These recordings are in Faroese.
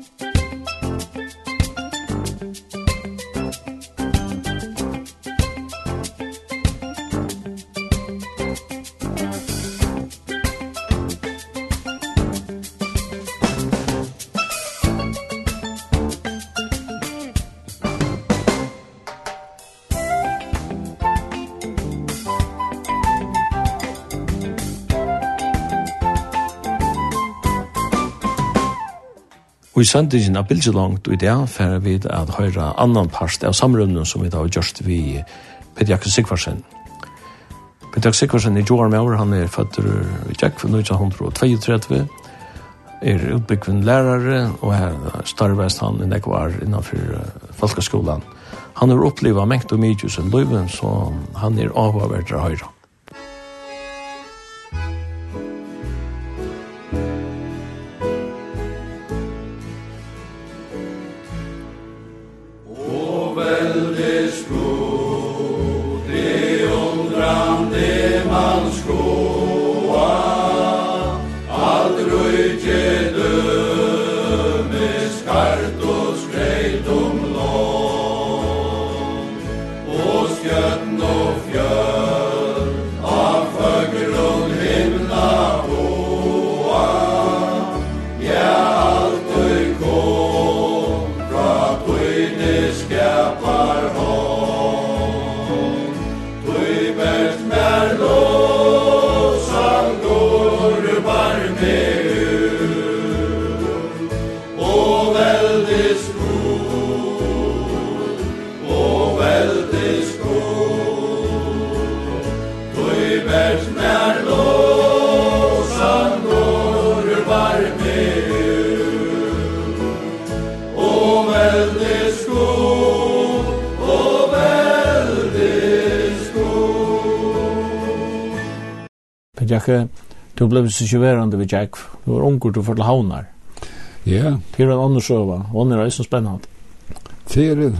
Musik Og i søndingen av Bilgelangt og i det for vi at høyre annan part av samrunden som vi da har gjort vi Peter Jakob Sigvarsen. Peter Jakob Sigvarsen er Joar Mauer, han er føtter i Jack 1932, er utbyggven lærare, og her starvest han i Nekvar innanfor folkeskolan. Han har opplevd mengt og mye som løyven, så han er avhåverder høyre. Jack, du blev så sjuvärande vid Jack. Du var ungur, du för till Havnar. Ja. Det er en annen annan sjöva. Hon är så spennende. Det er en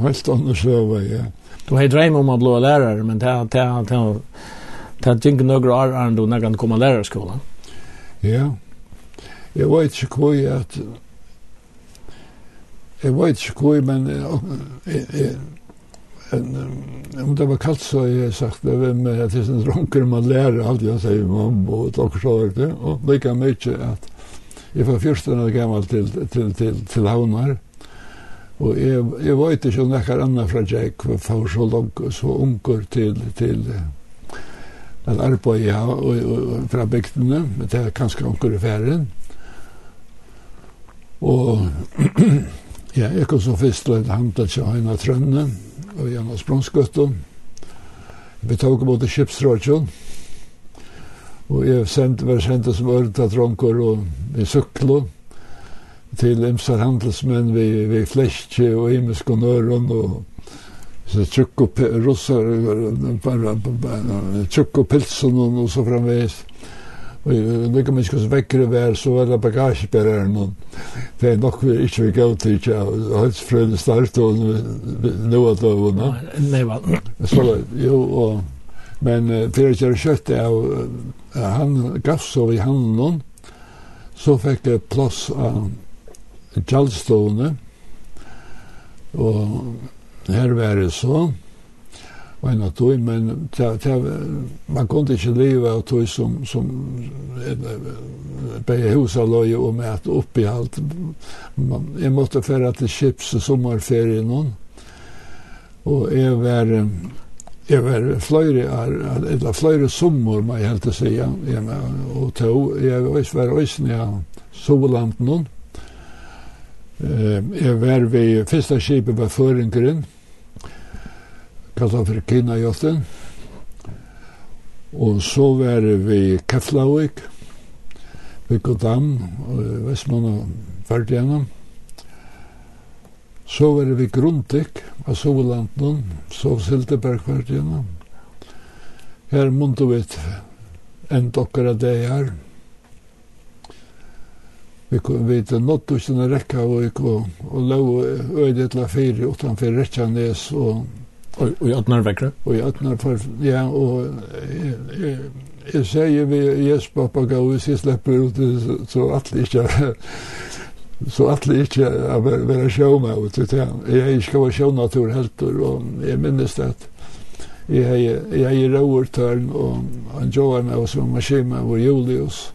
helt annen søva, ja. Du har dreim om å bli lärare, men det er det er det er ikke noen år än du när kan komma lærerskolen. Ja. Jeg vet ikke inte jeg at jeg vet ikke hur, men jeg om det var kallt så har jeg sagt det var med at det er dronker man lærer alt jeg sier mamma og takk så var det. Og lika mye at jeg var fyrsten av gammal til, til, til, til havnar. Og jeg, jeg vet ikke om det er annet fra Jack for så langt så unger til, til at arbeid ja, og, og, fra bygdene. Men det er kanskje unger i ferien. Og ja, jeg kom så først til at hamta til Høyna Trønne og igjen av Sprungsgøtten. Vi tok mot Kipsråkjøn. Og jeg sendte, var sendt som ørta tronker og vi syklo til imsar handelsmenn vi, vi fleskje og imisk og nøren og så tjukk og russar, tjukk og pilsen og så framvegis. Lika mye som vekkere vær, så er det bagasjebæreren. Det er nok vi ikke vil gå til, ikke og hans frøyde start og nå at det av døvene. Nei, hva? Så, jo, og, men for jeg kjører kjøtt av, han gaffs over i handen, så fikk jeg plass av kjallstående, og her var det sånn, och en tog men ta, ta, man kunde ikke leve av tog som som bäge husa låg och mät upp i alt. man, jeg måtte fære til chips og sommerferie noen, og jeg var jeg var fløyre, eller fløyre sommer, må jeg helt si, ja. og tog jeg var ösn ja, solant noen, Eh, jag var vid första skipet var föringren kalla for Kinajotten. Og så var vi Keflavik, vi Vikodam, Vestmann og Ferdinand. Så var vi Grundik, av Sovelanden, så Sildeberg Ferdinand. Her måtte vi en dokker av det her. Vi vet nått du sinne rekka og, og, og til å fire utenfor Rettjanes og Og i ötnar vekkra? Og i ötnar for, ja, og jeg sier vi Jes Babaga, og hvis jeg slipper ut, så atle ikke, så att det inte är vara show med til det. här. Jag ska vara show natur helt och jag minns det at jeg, jeg er råertørn, och han jobbar med oss, og Mashima var Julius.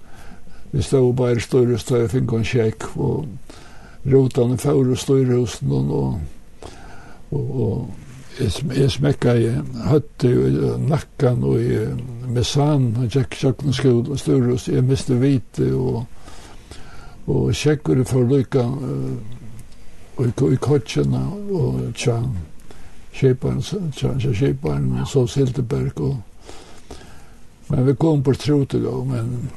Vi stod bare stöd och fick en check och rotan för och større hos noen, och og, og jeg smekka i høtti og nakkan og i mesan, han tjekk tjokken skol og styrus, jeg miste vite og og tjekkur for lykka og i kotsjena og tja kjeparen, tja tja kjeparen og så Sildeberg og men vi kom på trotet da, men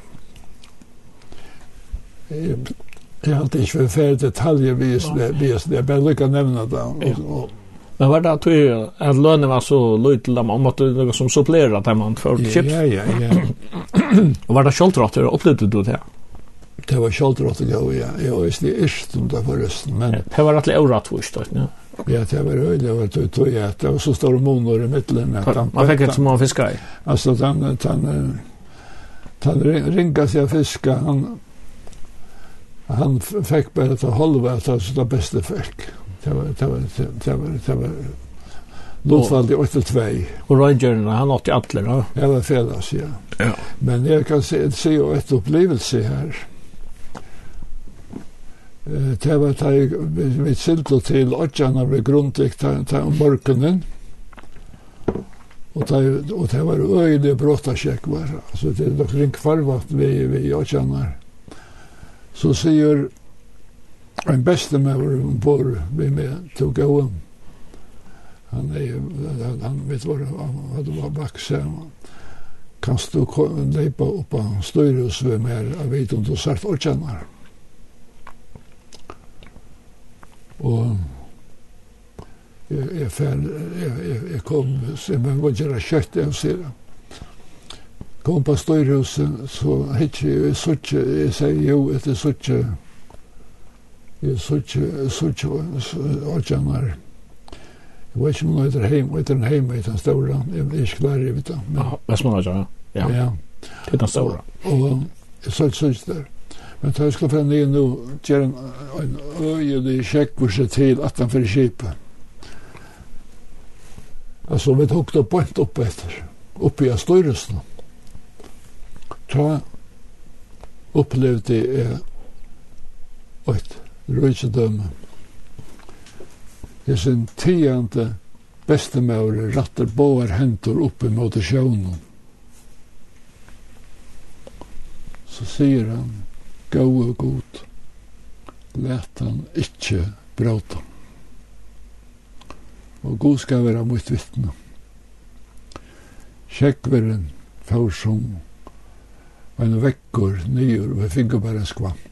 jeg, jeg hadde ikke vært ferdig detaljer vi jeg bare lykka nevna det og, og Men var det att vi att lönen var så lite dem om att det som supplerar att man för chips. Ja ja ja. Och var det skjoltrott det upplevde du det? Det var skjoltrott det ja. Jag visste inte om det förresten men det var att euro tvåst då. Ja, det var öde det var tog och jag det var så stor monor i mitten att man fick så små fiskar. i. Alltså den den han ringa sig fiska han han fick bara ta halva att det bästa fisk det var det var det var det var Lundvaldi 8 til 2. Og han åtte i atler, da? Ja, det fredags, ja. ja. Men jeg kan se, se jo et opplevelse her. Det var da vi sildo til Odjana ta, Grundvik om morgenen. Og det, og det var øyelig bråttasjekk var. Altså, det er nok kvarvat vi vi Odjana. Så sier En beste med vår bor vi med tók á um. Han er, han vet var, han var bakse. Kan du leipa upp á styrus við mig, jeg vet om du sart orkjennar. Og jeg, jeg, jeg, jeg kom, så jeg var gjerne kjøtt, jeg sier det kom på styrhuset, så hitt jeg i suttje, jeg sier jo etter suttje Jeg suttje åtjanar. Jeg vet ikke om det heter heim, det er en heim, og heter stora, jeg er ikke klar i det. Ja, Vestmann åtjanar, ja. Ja. Det er Heter stora. Og jeg sutt suttje der. Men da jeg skulle finne inn nå, gjør en en øyelig sjekkburset til at han fyrir kjipet. Altså, vi tok det bort opp etter, oppe i Astøyresen. Da opplevde jeg et røysedømme. sin tiende bestemøyre ratter båar hentor oppe mot sjøvnen. Så sier han, gå og god, let han ikkje bråta. Og god skal være mot vittne. Kjekkveren får som en vekkor nyer, og vi finner bare en skvamp.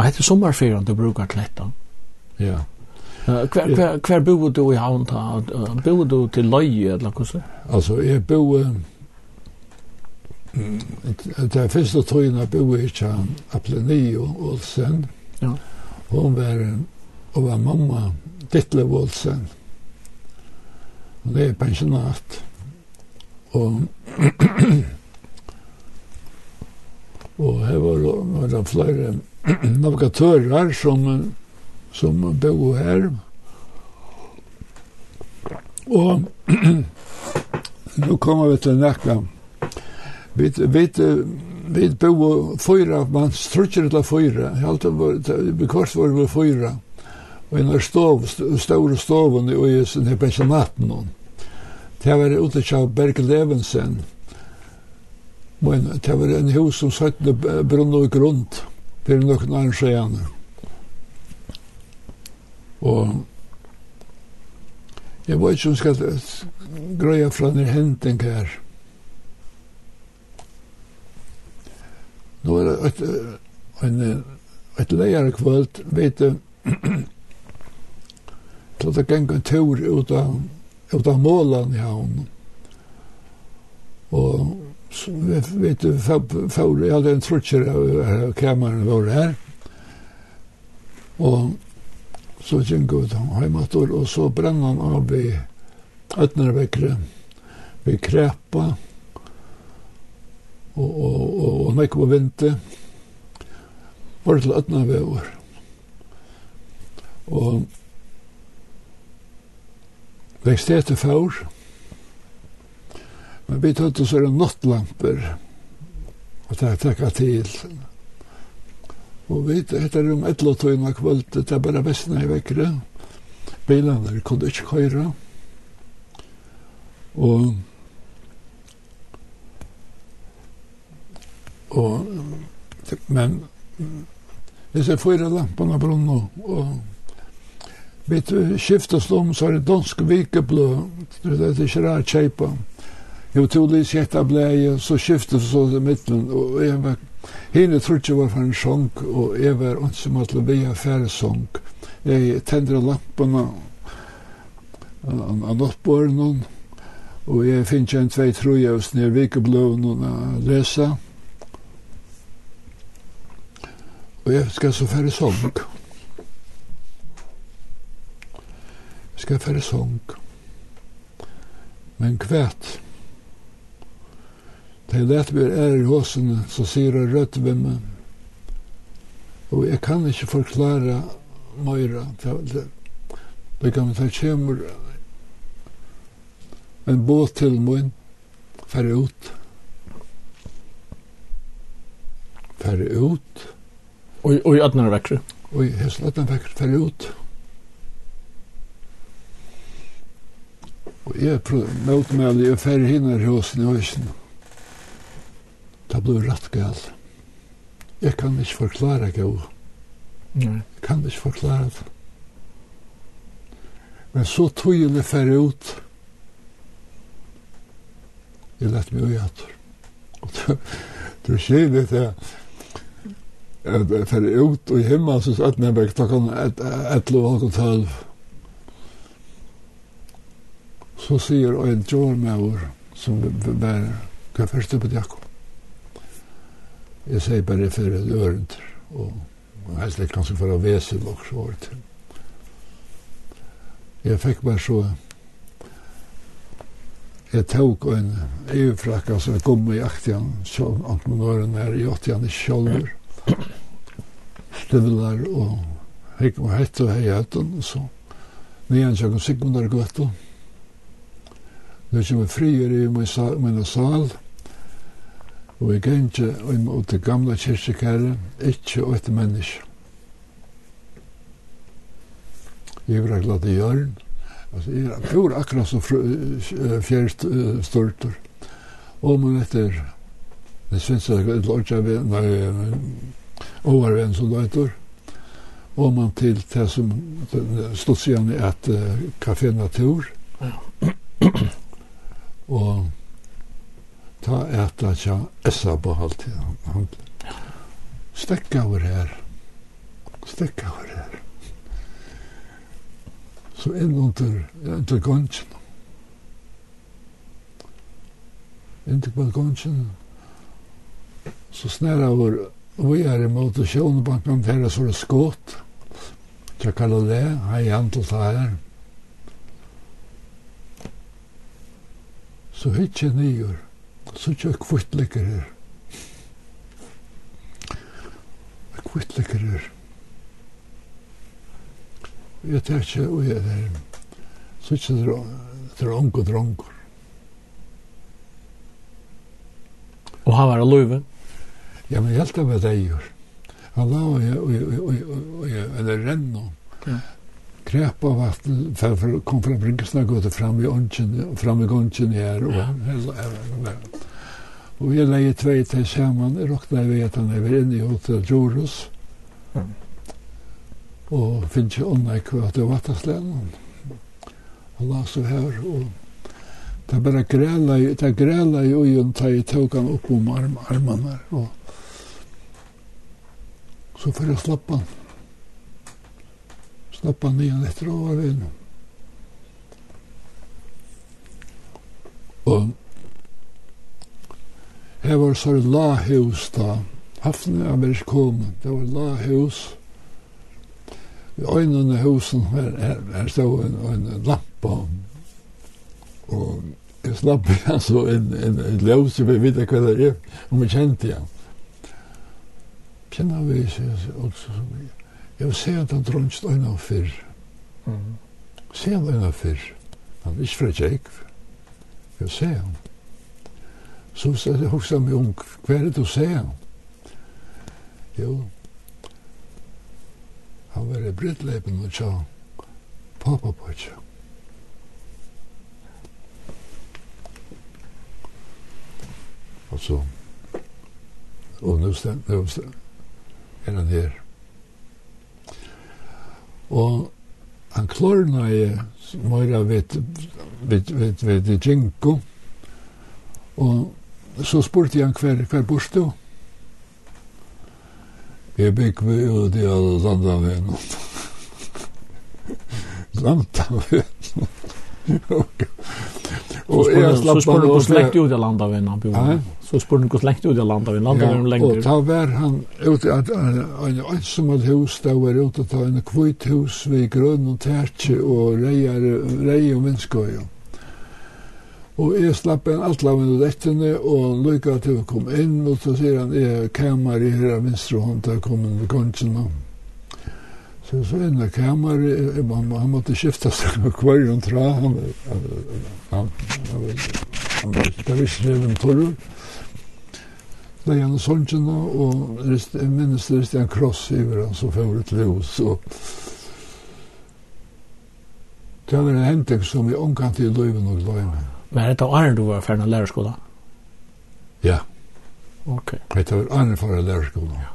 Hva heter sommerferien du brukar dette? Ja. Uh, hver, hver, hver bo du i havn ta? Uh, bo du til løye eller hva så? Altså, jeg bo... Mm, det første tøyen jeg bo i ikke og Olsen. Ja. Hun var, og var mamma Dittle Olsen. Og det er pensjonat. Og og her var, var det flere navigatörer som som bo här. Och nu kommer vi till nästa. Vi vi vi bo fyra man strutcher det fyra. Helt vi kort var vi fyra. Och en stov stor stov och i sin här pensionaten. Det var ute av Berg Levensen. Men det var en hus som satt brunn og grunn fyrir noen år siden. Og jeg vet ikke om skal greie fra den hending her. Nå er det et, en, et leier kvöld, vet du, til det gikk en tur ut av, ut av målen i havn. Og Så vi vet du får jag en trutcher av kameran var här. Och så gick ut han hemåt och så brann han av i Ötnerveckre. Vi kräpa och och och och näck på vinter. Var till Ötnerveckre. Och växte efter fårs. Och Men vi tøtte så er nattlamper og det er takka til. Og vi etter om et lottøyna kvöld, det er bare vestna i vekkere. Bilene kunne ikke køyre. Og og men hvis jeg får lamparna brunna og vi skiftes om så er det dansk vikeblå det er ikke rart kjeipa Jeg tog litt kjett av bleie, så skiftet så til midten, og jeg var, henne trodde jeg var for en sjong, og jeg var ikke som at det var færre sjong. Jeg tendte lampene av nattbåren, og jeg finner en tvei troje hos nere vikebloven og lese. Og jeg skal så færre sjong. Jeg skal færre sjong. Men kvært. Det lät vi är i håsen så sier det rött vid mig. Og jeg kan ikke forklare Møyra. Det kan ta kjemur en båt til mun færre ut. Færre ut. Og i ödnar vekkru? Og i heslaten vekkru færre ut. Og jeg prøvde møte meg om det, jeg færre hinner i håsen i håsen. Det ble rett galt. Jeg kan ikke forklare gal. Jeg kan ikke forklare det. Men så tog jeg det færre ut. Jeg lett meg øye etter. Du skjer det til at jeg færre ut og hjemme, så at jeg bare tok han et lov og tølv. Så sier en jordmauer som var hva første på Jakob. Jeg sier bare for et ørent, og helst ikke kanskje for å vese nok så år til. Jeg fikk meg så, jeg tok en EU-frakka som jeg kom i aktian, så antingen åren er i aktian i kjolder, støvlar og hekk og hett og hei hett og så nian kjøkken Sigmundar gøtten. Nå kommer frier i min sal, Og jeg gikk imot det gamle kyrkjekære, ikke åtte menneske. Jeg var glad i hjørn. Altså, jeg var akkurat som fjerst størter. Og man etter, det synes jeg er lort av en, nei, overvenn som løytor, Og man til det som stod siden i et kafé Natur. Og ta etta tja essa på halvtid. Han, stekka over her. Stekka over her. Så inn under, under gongen. Inntil på gongen. Så snæra over vi er imot og sjåne bak med her så det skått. Tja kallar det, hei antall ta her. Så hitje nyer. Så ikke kvitt ligger her. Kvitt ligger her. Jeg tar ikke, og jeg er så ikke drang og dronker. Og han var løyve? Ja, men jeg helt av det jeg gjør. Han la og jeg, og jeg, og jeg, og jeg, og jeg, og jeg, og krepa av at for, for, kom fra Brinkestad gå til fram i ånden, fram i gongen her, og hele her. Og vi leie tvei til sammen, jeg råkna jeg vet han er inne i hotell Jorus, og finnes ikke ånda i kvart var Vattaslen. Og la så her, og det er bare grela, det er grela i ugen, ta i tog opp om arm, armene, og så får jeg slappe han. Snoppa nian etter åren. Og her var så lahus da. Hafne av er kommet, Det var lahus. I øynene husen her, her, her stod en, en lampa. Og jeg slapp igjen så en, en, en løs, jeg vet ikke hva det er, om jeg kjente igjen. Kjenner vi ikke også så mye. Jeg vil se at han dronst øyne av fyrr. Mm. Se han øyne av fyrr. Han er ikke fra Jacob. Jeg vil se han. Så jeg hoksa meg om, hva er det du ser han? Jo, han var i brittleipen og tja, pappa på tja. Og så, og nå stendt, nå stendt, er han her. Og han klorna i mora vet vet vet vet jinko. Og så spurte han hver hver borstu. Jeg bygg vi ut i alle landavenn. Landavenn. Och jag slapp på något släkt ut i landa vid han bor. Så spurte något släkt ut i landa vid landa vid längre. Och ta var han ute att en ensamt hus da var ute att ta en kvitt hus ved grön og tertje og rejar rej och mänskoj. Og jeg slapp en alt av en rettene, og lykka til å komme inn, og så sier han, jeg kamer i her av venstre hånd, der kommer kongen ved Mm. Så så inne i kameran, man, han måtte skifta sig med kvar runt tra. Han, han, han, han var ikke visst neven torr. Da gjennom sånnsjena, og jeg minnes det rist en kross iver han som fører til hos. Og... Det var en hentek som jeg omkant i løyven og løyven. Men er det Arne du var ferdig av lærerskolen? Ja. Ok. Det var Arne for lærerskolen. Ja.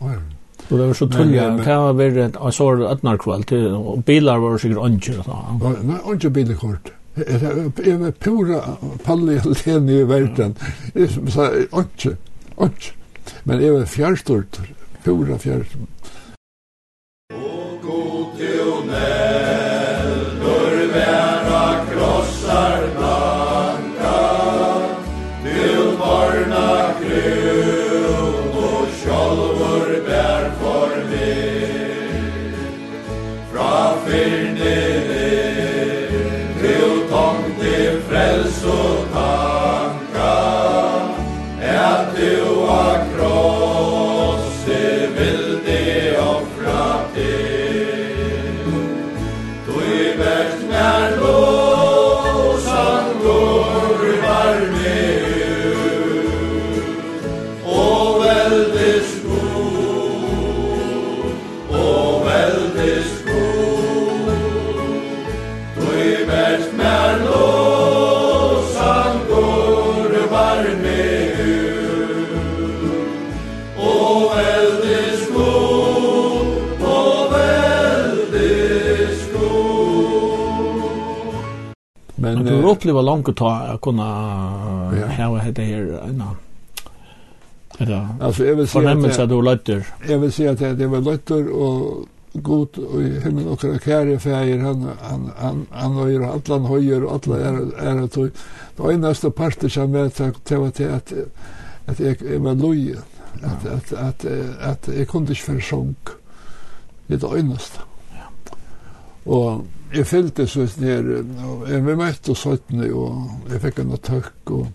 Arne. Och det var så tunga, det var väl ett asor ötnar till och bilar var säkert onjer så. Nej, onjer bilar kort. Det är pura palli alene i världen. Det sa som så Men det var fjärrstort, pura fjärrstort. ju uppleva långt ta att kunna ja. ha det här innan. Ja. Alltså jag vill säga att det var lätter. Jag vill säga att det var lätter och god i himmel och kärre färger han han han han har ju alla höjer och alla är är att det är nästa parter som jag tror att att att jag var lojen att att att att jag kunde inte försjunk det är nästa. Ja. Och jeg fyllte så her, og jeg var møtt og søttene, og jeg fikk en tøkk, og,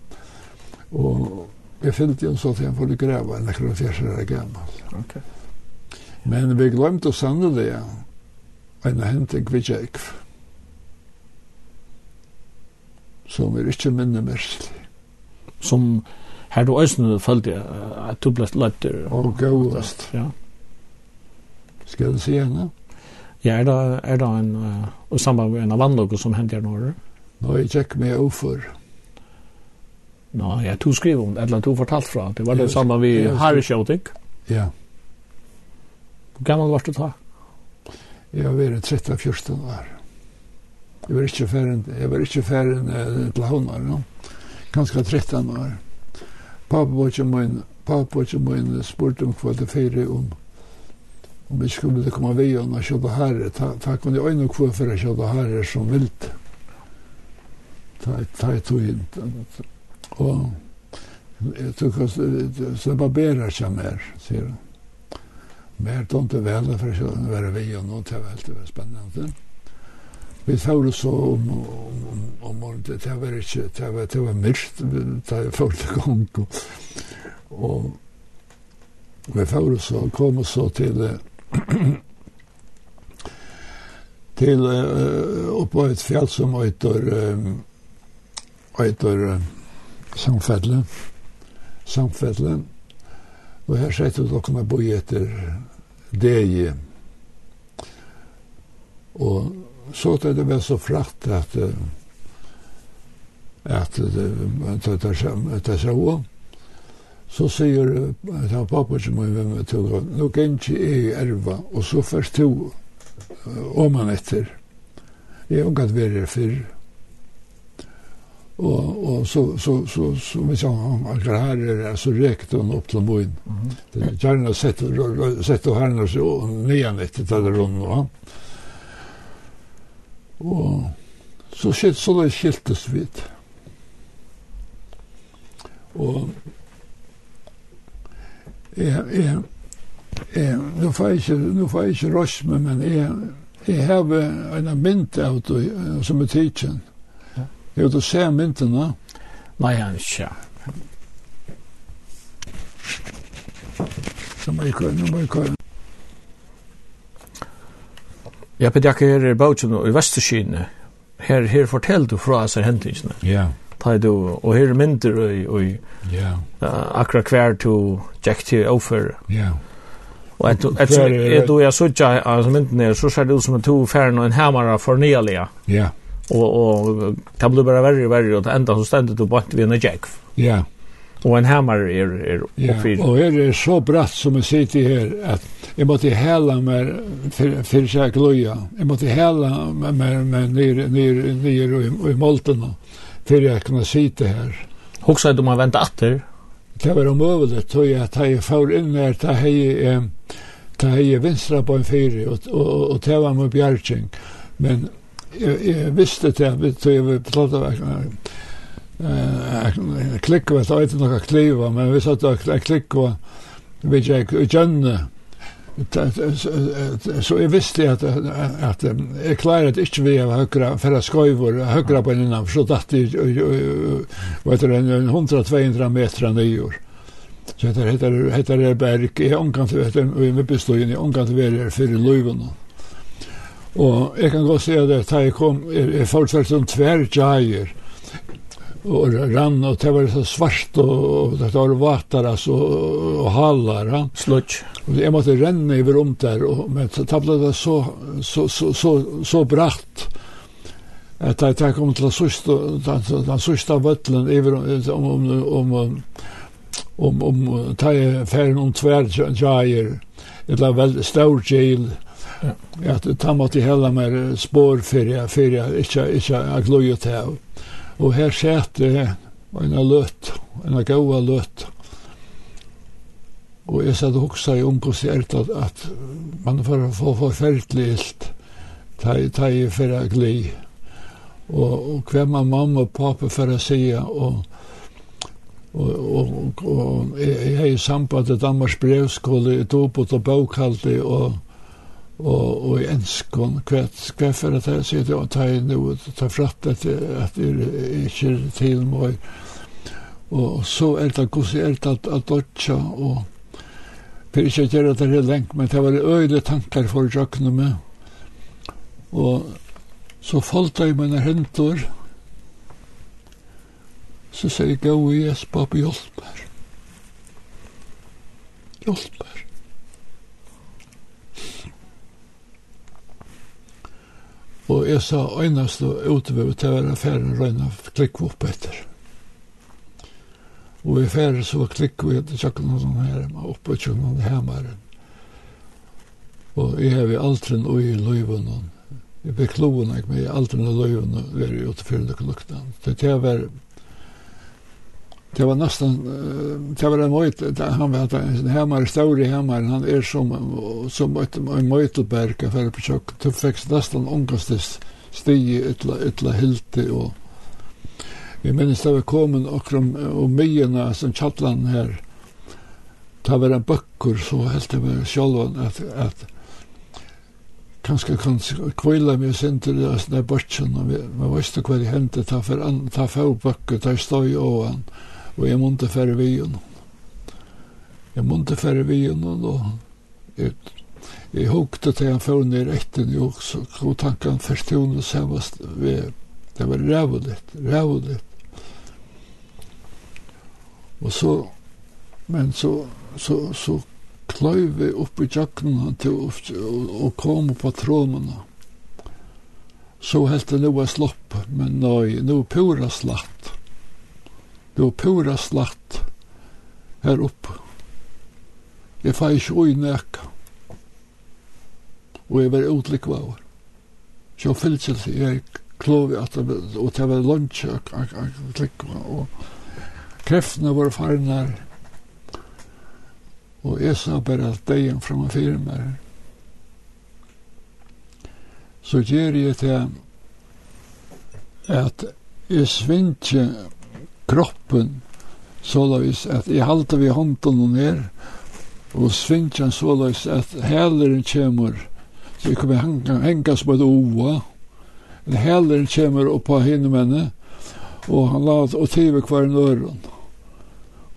og jeg fyllte jo så til jeg får å greve en akkurat fjersere er gammel. Okay. Men vi glemte å sende det, en hente kvidjekv, som er ikke minne minnemerslig. Som her du øsne følte jeg, at du ble løtter. Og gøyest. Ja. Skal du si henne? Ja. Ja, er det, er det en, uh, samband med en av vannlogger som hender nå? Nå, jeg tjekk meg ufor. Nå, ja, tog skriver om, det, eller tog fortalt fra, det var det samme vi har i Kjøtik. Ja. Hvor gammel var du da? Jeg var vært 13-14 år. Jeg var ikke ferdig, jeg var ikke ferdig uh, til Havnar, no? ganske 13 år. Pappa var ikke min, pappa var ikke min spurt om hva det fyrir om. Um om vi skulle det komma vi och köpa herre ta, ta kunde jag nog få för att köpa herre som vilt. ta ta tog in och jag tycker att så barberar sig mer ser du mer då inte väl för så vara vi och något det var väldigt spännande Vi tar så om om om om det var inte det var det var mist det var första gången och och vi får så kom så till til uh, oppå et fjall som heter uh, heter uh, Samfelle Samfelle og her sier vi dere med boi etter DG og så er det vel så frakt at uh, at det det det det det Så sier han pappa som meg med jeg tog, nå kan ikke i erva, og så først to om han etter. Jeg har ikke vært her før. Og, og så, så, så, så, sa han akkurat her er det, så rekte han opp til moen. Mm -hmm. Gjerne sett herne seg så nyan etter til det rundt. Og, og så skjedde så det skiltes vidt. Og jeg, jeg, jeg, nå får jeg ikke, nå får jeg ikke røst med, men jeg, jeg har en mynd av det som er tidsen. Jeg vet å se myndene. Nei, han ikke. Nå må jeg køre, nå må jeg køre. Ja, Peter, her er bautsen i Vesterskine. Her, her forteller du fra seg hendelsene. Ja. Yeah ta du og her myndir og og ja. uh, akkurat kvær to jack til offer ja. Og at at at du er så ja altså myndin er så ser det ut som to færn og en hammar for nelia ja. Og og ta blir bara verri verre og enda så stendet du bort við en jack ja. Og en hammar er er oppfyr. Ja, og her er så bratt som jeg sitter her, at jeg måtte hela meg for for seg gløya. Jeg måtte hela meg med, med nere nere nere i, i molten för jag kunde sitta här. Huxar du man vänta åter? Det var omöjligt tror jag att jag får in när det eh, ta hei vinstra på en fyri og, og, og, det var med bjergjeng Men jeg, jeg visste det att det var platta eh klicka vad det ikke noe kliva men vi satt och klicka vi gick och gjønne så jeg visste at, at, jeg klarer at ikke vi för høyre for skøyver, høyre på en innan, så datt det vet du, en 100-200 meter nyår. Så heter heter heter det berg, jeg omkant til vet vi med inn, jeg omkant til være for i løyven. Og jeg kan godt se det da jeg kom, jeg fortsatt som tverr jager, och rann og det var så svart och det var vatten alltså og hallar han sludge og jeg måtte renne över om där och men så tappade det så så så så så bratt att jag jeg om till sist den den sista vøtlen över om om om om om ta färden om tvärjajer eller väl stor jail att ta mot hella mer spår för jag för jag inte inte Og her sette en løtt, en gaua løtt. Og jeg satt og hoksa i omkonsert at, at man får få forferdelig ilt, ta i fyrir gli. Og, og hver man mamma og pappa fyrir sida, og, og, og, og, og jeg, jeg er i samband til Danmarks brevskole, i dobot og bøkhaldi, og og og i enskon kvæt for at det og ta inn og ta fratt at at det ikkje til meg og så er det kos er det at at dotcha og per ikkje gjera det her lenk men det var øyde tankar for jøkna med og så falt eg mine hentor så sier jeg gå i Jesper på hjelp her hjelp her Og jeg sa øynast og utover til å være ferden røyna klikk opp etter. Og i ferdig så klikk vi etter tjøkken og sånn her, oppe og tjøkken og hemmeren. Og jeg har vi aldri noe i løyven og jeg ble kloen jeg med aldri noe løyven og være ute for det lukten. Så det var det var nästan det var en möjt han var en hammare stor i hammare han är som som ett en mojtelberg för på chock typ fix nästan onkastes stig etla etla hilte och vi minns det var kommen och om och myarna som chatlan här. Ta var en böcker så helt det var själva att att kanske kan kvilla mig sen till det där bortsen och vi var visste vad det hände. Ta för ta för böcker där står och ovan og jeg måtte færre vi igjen. Jeg måtte færre vi igjen, og jeg, jeg hukte til han før ned etter i også, og tanken først til henne samast ved, det var rævuligt, rævuligt. Og så, men så, så, så kløyve opp i tjøkkenen til å, å, komme på trådene. Så helt det noe slopp, men nei, nå pura slatt. Det var pura slatt her oppe. Jeg fær ikke ui nekka. Og jeg var utlikva over. Så jeg fyllt jeg klovi at det var lunch og klikva og kreftene var farnar og jeg sa bare at degen fram og fyrir meg så gjer jeg til at jeg svindje kroppen så løs at jeg halte vi hånden og ned og svinger så løs at heleren kommer så jeg kommer hanga, hengas på et ova oa heleren kjemur oppa hinne menne og han la og tive kvar en øren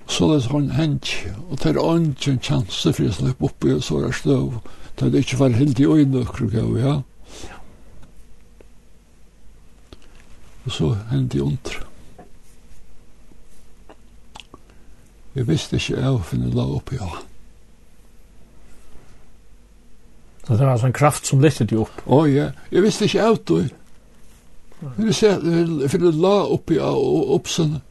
så løs han hent og det er en kjanse for jeg slipp oppi og såra støv det er ikke var hildi oi nøkru gav ja. Og så hendi undra Jeg visste ikke jeg finne la opp i ja. Så det var altså en kraft som lyttet jo opp? Å oh, ja, jeg visste ikke jeg du. Men jeg ser, jeg finne la opp i ja, og oppsene.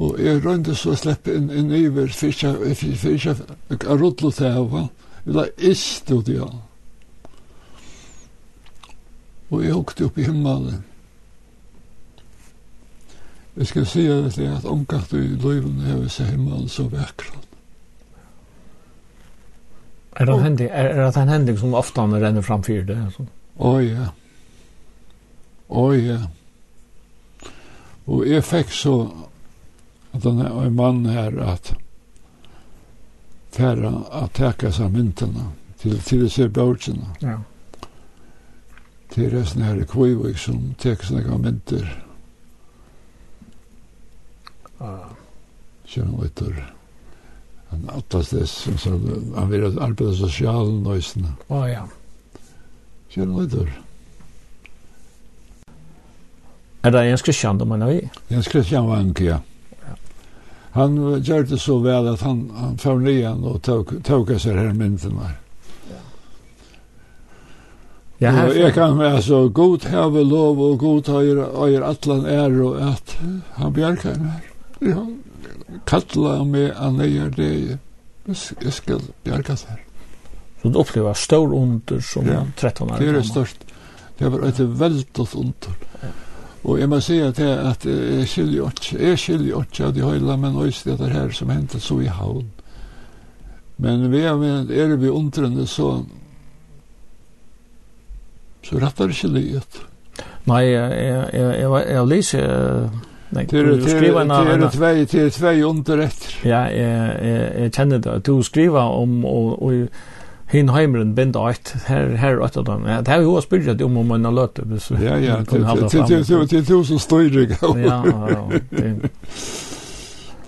Og jeg rønte så sleppe inn, inn iver, fyrtja, fyrtja, fyrtja, fyrtja, fyrtja, fyrtja, fyrtja, fyrtja, fyrtja, fyrtja, fyrtja, fyrtja, fyrtja, og jeg åkte opp i himmelen. Jeg skal si at det er at omkatt i løyven er hvis himmelen så vekkert. Er det hendig, er, er det en hendig som ofte han renner fram framfyr det? Å ja. Å ja. Og jeg fikk så at han er en mann her at færa at teka seg myntene til, til disse bøtjene. Ja. Yeah. Det er resten her i Kvøyvøk som teker sånne av mynter. Ah. Kjennom etter. Han attas dess, som sa, han vil arbeide sosialen nøysene. Ah, ja. Kjennom etter. Er det Jens Christian du mener vi? Jens Christian var enke, ja. Han gjør det så vel at han, han får nyan og tåka seg her myntene her. Ja, og jeg kan være så god have lov og god øyer atlan er og at han bjerker meg. Ja, kattla meg an eier det. Jeg skal bjerke seg. Så du opplever stor under som ja, 13 år? det er størst. Det var et veldig under. Og jeg må si at jeg, at jeg skiljer ikke, jeg skiljer ikke av de høyla, men også det her som hentet så i havn. Men vi er, er vi undrende så så rattar det ikke livet. Nei, jeg har lyst Nei, det er skriva en Det er tvei, det er tvei under etter. Ja, jeg jeg, jeg kjenner det. Du skriver om og og, hin heimren bind art her her at dem. Det har jo spurt om om man har en det. Ja, ja, det det det er så støyrig. Ja, ja.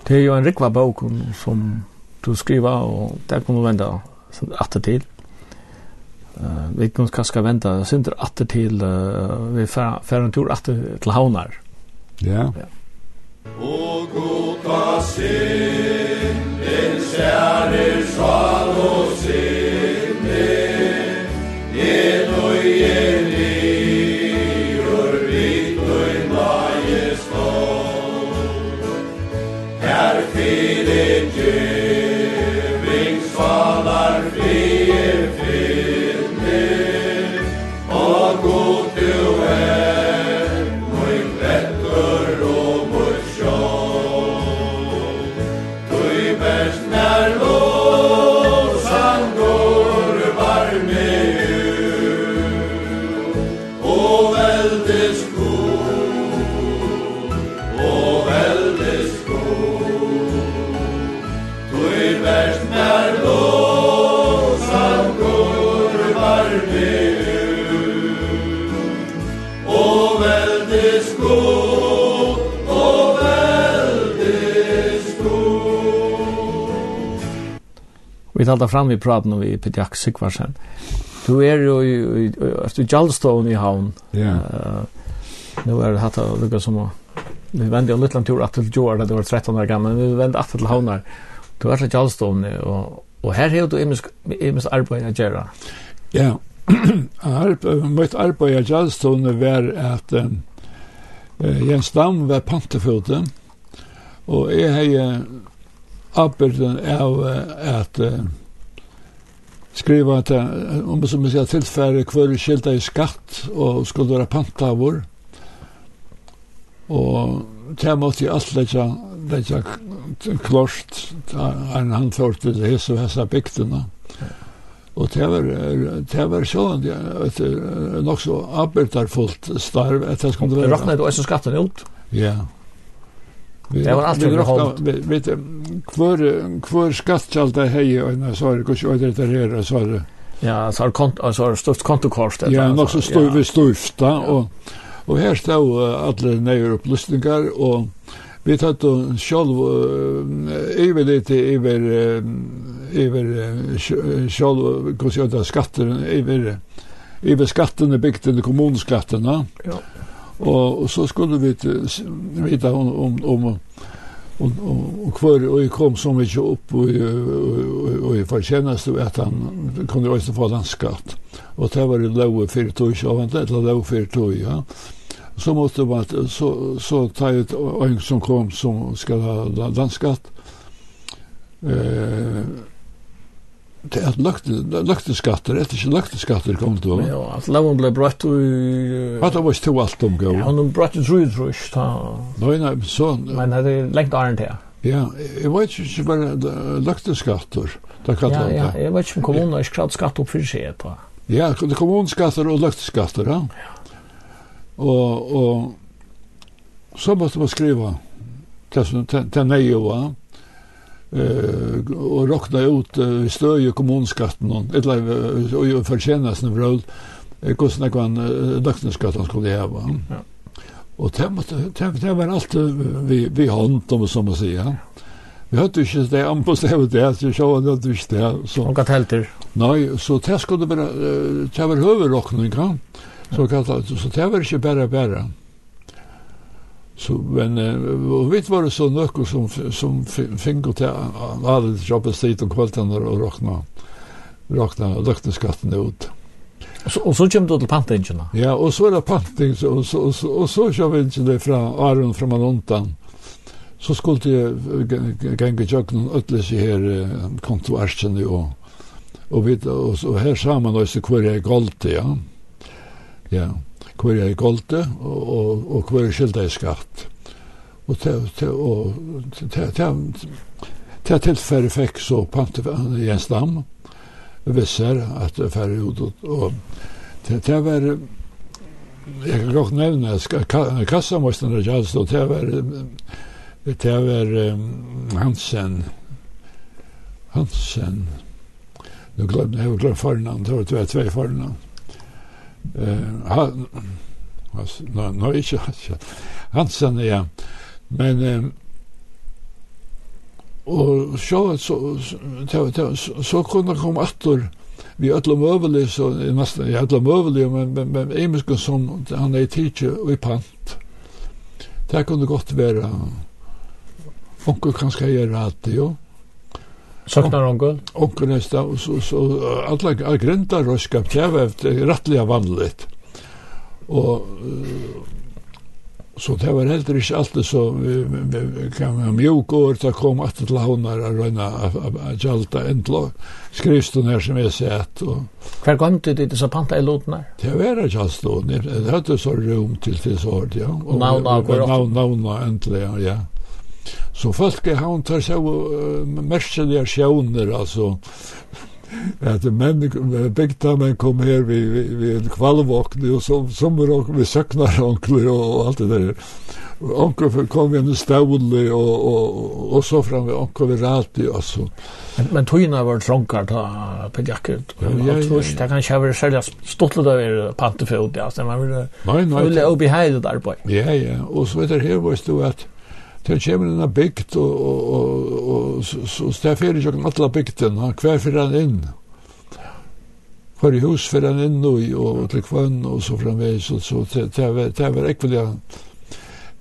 det er jo en rikva bok som du skriver og der kunne venda at det til. Uh, vi kan kanskje vente synder atter til uh, vi fer en tur atter til havnar. Ja. ja. Og god gota sin, din kjære sval og sin, vi talar fram vi praten om vi Peter Sigvarsen. Du är ju i i Jalstone i havn. Ja. Nu er det hatt å lukke som vi vände en liten tur att till Jordan det var 13 år gammal men vi vände att till havnar. Du er til Jalstone och och här har du imisk imisk arbete att. Ja. Arbete mitt arbeid i Jalstone var att Jens Dam var pantefoten. Og jeg har arbetet av uh, at uh, skriva att om som som sier tilfære hver skilda i skatt og skulle være pantavur. Og det måste ju allt lägga lägga klart en handfört till hese og hese bygderna og det var det var sånn att det nok så arbeidarfullt starv att det skulle vara räknat du også skatten ut ja. Det var alltid grått. Vet kvar kvar skattkjalda hej och en så det går det där så det. Ja, så har kont alltså stort kontokort. Ja, nog så stod vi stufta och och här står alla nya upplysningar och vi tar då själv över lite över över själv går så där skatter över över skatterna bygden kommunskatterna. Ja Och, så skulle vi vite om om om och och og och kom så mye upp och och og, får känna så att han kunde også få den skatt. Och det var det låg för tog og han det låg för tog ja. Så måste man så så ta ut en som kom som ska ha den skatt. Eh det er løkteskatter, etter ikke løkteskatter kom til Ja, at loven ble brøtt og Hva det var ikke to alt om gav? Ja, han brøtt i tru trus, ta... Nei, nei, så... Men det er lengt arren til, ja. jeg vet ikke hva løkteskatter, da kan han det. Ja, ja, jeg vet ikke om kommunen har ikke kratt skatt opp for seg, da. Ja, det kommunskatter og løkteskatter, ja. Og, og så måtte man skriva som det til nøye, var eh och rockna ut stöje kommunskatten eller och ju förtjänas en roll kostna kan dagsskatten skulle ha va. Ja. Och det måste det var allt vi vi hand om som man säger. Vi hade ju inte det an på sig det så så det du det så. Och att helter. Nej, så det skulle bara det var huvudrockning kan. Så kallat så det var inte bara bara. Så men uh, vi var så nökk som som fick åt alla jobbet stit och kvällen och rockna rockna luckte skatten ut. Och så och så kom det till pantingen. Ja, och så är det panting så och så och så kör vi inte det från Aron från Manontan. Så skulle jag gänga jökna ötles i här kontoarsen och och vi och så här samman och så kvar är galt ja. Ja hver jeg golde og, og, og hver jeg skylda i skatt. Og til, til, og, til, til, til tilfelle fikk så pante Jens Dam visser at det færre ut og til, til var jeg kan godt nevne kassamåsten og Kjallstå til var til var Hansen Hansen nu glömde jag glömde förnamn, det var två förnamn. Eh, han, alltså, no, no, inte, Hansen är ja. Men eh, og så, så, så, så, så kunne komme atter vi ætla møvelig, så nesten jeg ætla møvelig, men, men, men Eimesken som han er teacher tidsje og i pant, det kunne godt være onker kanskje gjøre alt det, jo. Söknar onkel? Onkel nästa och så, så alla grända röskap tjäva efter rättliga vanligt. Och så det var heller inte alltid så vi, vi, vi kan ha mjuk år det kom att till honar att röna att jalta ändla skrivstun här som jag sett. Och, Hver gång du det så panta i låtna? Det var inte alls då. Det hade så rum till till så. Ja. Och navna går upp. Navna äntligen, ja. Så folk er han tar seg uh, merkeliga sjåner, altså. at menn byggda menn kom her vi, vi, vi en kvalvåkne og som, som och vi søknar onkler og alt det der Onkel kom vi en stavle og og og så fram vi onkel vi rati alltså. Men, men tøyna var trångar ta pedjakket jacket. Ja, ja, ja, Det kan ikke være sälja stått av er pantefot. Ja, så man vil nej, nej, ville uppe i där på. Ja, ja. og så vet det her var det at til kommer en bygd, og, og, og, og så staffer ikke alle bygden, hver fyrir han inn. Hver i hus fyrir han inn, og, og til kvann, og så framveis, og så det var ekvelia,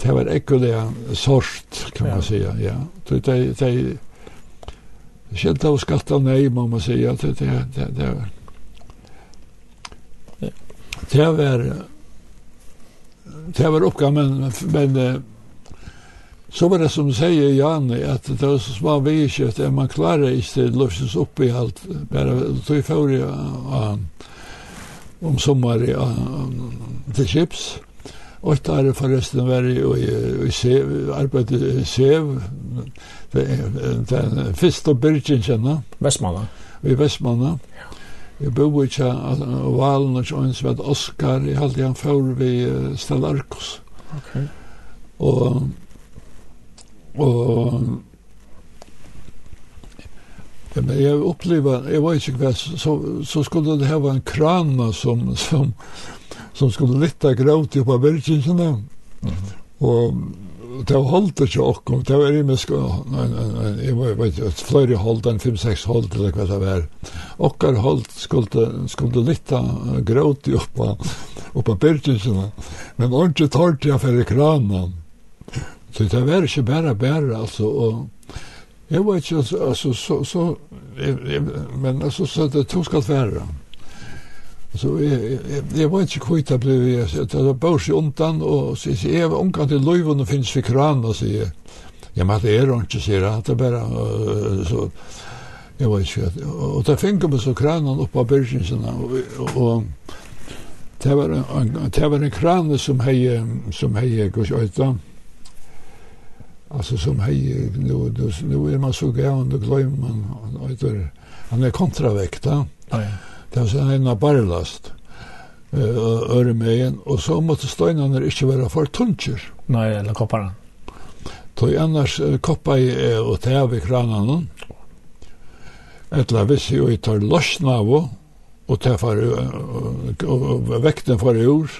det var ekvelia sort, kan man säga, ja. Det, det, det, Skjelta og skatta nei, må man säga. Det, det, det, det var... Det var... Det var uppgaven, men, men Så var det som säger Janne att det var så små vikskift att man klarar inte det lösens upp i allt. Bara tog i förr om sommar till chips. Och där är förresten var det och i sev, arbete i sev. Den första byrgen känna. Västmanna. I Västmanna. Jeg bor ikke av Valen og Sjøen som Oskar, jeg halte han før vi Stella Arkos. Okay. Og Og Ja, men jeg opplever, jeg var ikke hva, så, så skulle det hava en krana som, som, som skulle lytta gråt opp av virkinsene. Mm -hmm. Og det var holdt ikke okkom, det var rimesk, jeg var, vet ikke, flere holdt enn 5-6 holdt, eller hva det var. Okkar holdt skulle, skulle lytta gråt opp av, opp av virkinsene, men ordentlig tårt jeg for kranan. Så det var ikke bare bare, altså, og jeg vet ikke, altså, så, så jeg, jeg, men altså, så det tog skal være. Så jeg, jeg, jeg var ikke kvitt det ble, jeg, det var bare i undan, og så jeg, jeg var ungan til løyven og finnes vi kran, og sier jeg, ja, men det er ikke, sier jeg, det er bare, så, jeg var ikke, og da finner vi så kranen opp av byrgjensinna, og, og, og det var en, det var en kran som hei, som hei, hei, hei, hei, Alltså som hej nu nu är man så gärna och glömmer man han är kontravekt va. Ja. Det är en barlast. Eh en, och så måste stenarna inte vara för tuncher. Nej, eller kopparna. Då annars koppa i och täv i kranen. Ettla vissi ju i tar lossna av og tæfar vekten for i ur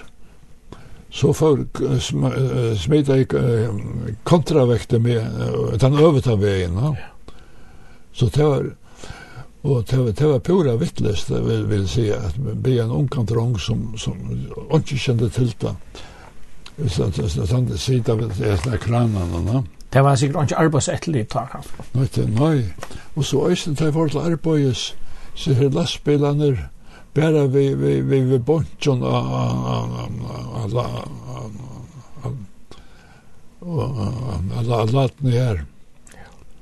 så för sm smita i kontravekter med uh, den överta vägen Ja. Så det var Og det var det var pura vittlöst vil vill se att bli en ung som som ikke kjente til det. Så att det sånt det sitter vid det kranarna va. Det var sikkert ikke arbeidsettelig tak han. Nei, nei. Og så øyne til jeg for til arbeids, så her lastbilene, bara vi vi vi vi bunchen alla alla alla ner.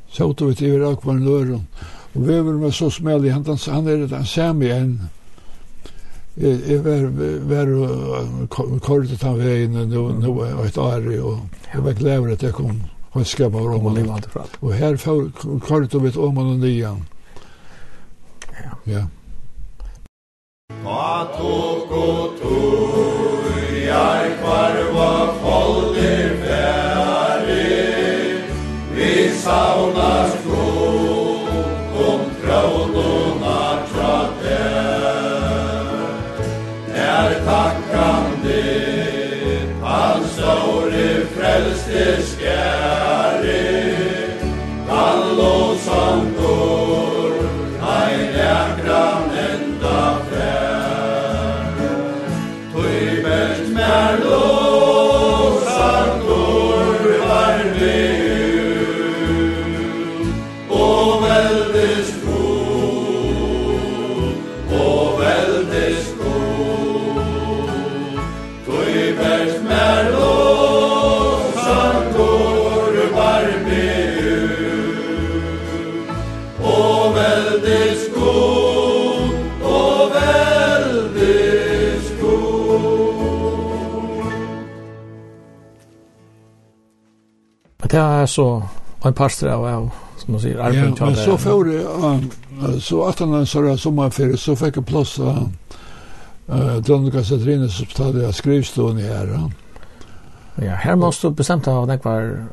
Så tog vi till Irak på en lördag. Och vi var med så smäll i han han är det en sämre än jag var var kortet han vägen nu nu ett år och jag var glad att jag kom och skapa om och leva inte Och här kortet vi ett om och nian. Ja. Ja. Pa er så en pastor av, av som man sier arbetet. Ja, men så får det, uh, så att han sa det sommarferie, så fick jag plats uh, uh, Dronika Satrine som stod jag skrivstån i här. Ja, här måste du bestämt ha nekvar,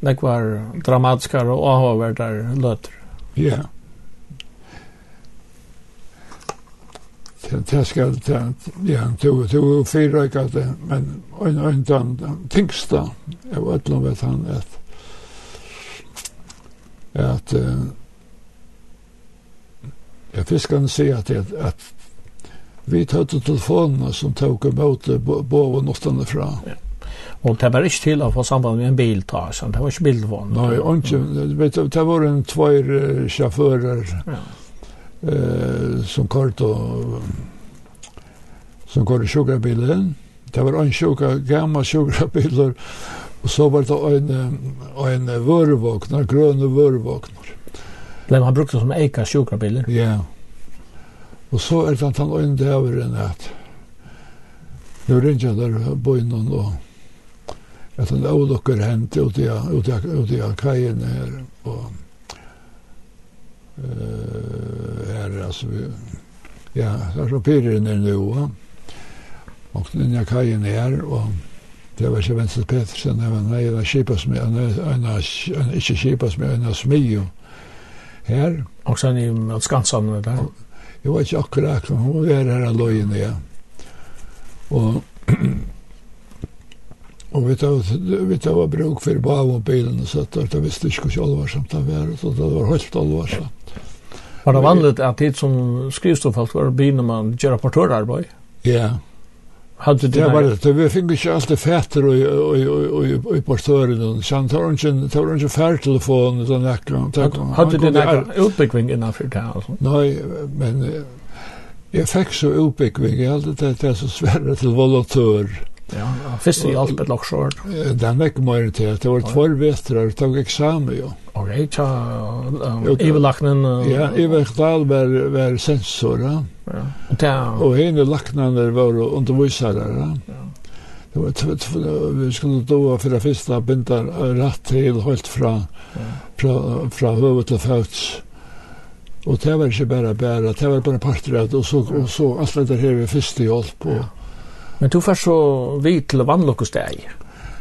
nekvar dramatiska och avhåvärda löter. Ja. Yeah. det skal ja, to to fyra gata men en ein tant tinksta vet allan vet han at at ja fiskan se at at vi tøtte telefonen som tok emot boven nåstande fra. Ja. Og det var ikke til å få samband med en bil, ta, så det var ikke bilvån. Nei, ikke, det var en tvær sjåfører. Ja eh, som kort og som kort sjukrabilen. Det var en sjukra, gammal sjukrabiler, og så var det en, en vørvåkner, grønne vørvåkner. Blev han brukt som eika sjukrabiler? Ja. Og så er det at han øyne det over en at nu ringer jeg der bøynen og at han avlukker hent ut i kajen her og här alltså vi, ja, där så pirrar den nu va. Och den jag kajen är och det var ju Vincent Petersen även när jag skipas med en en en inte skipas med en smio här och sen i mot Skansan där. Jag vet inte akkurat hur det är här lojen ja. Och Og vi tar, vi tar var bruk for bav og bilen, så det visste ikke hvor alvorsamt det var, så det var helt alvorsamt. Var det vanligt att det som skrivstofalt var byn när man gör rapportörarbete? Ja. Hade det var det vi fick ju just det fätter och och och och portören och hon Torangen färd telefon så där. Hade det där utbyggning innanför det alltså? Nej, men jag fick så utbyggning, jag hade det där så svärre till volontör. Ja, ja. Fyrst i alt et Det Den vekk mer til, det var två vetrar, det var eksamen jo. Ok, tja, iverlaknen. Ja, iverlaknen var, var sensor, ja. Og henne laknen var undervisare, ja. Det var vi skulle då för det första binda rätt till helt fra fra från huvud till föts. Och det var inte bara bara, det var bara parter och så och så allt det här är första hjälp på. Men du får så vidt til vannlokkesteg.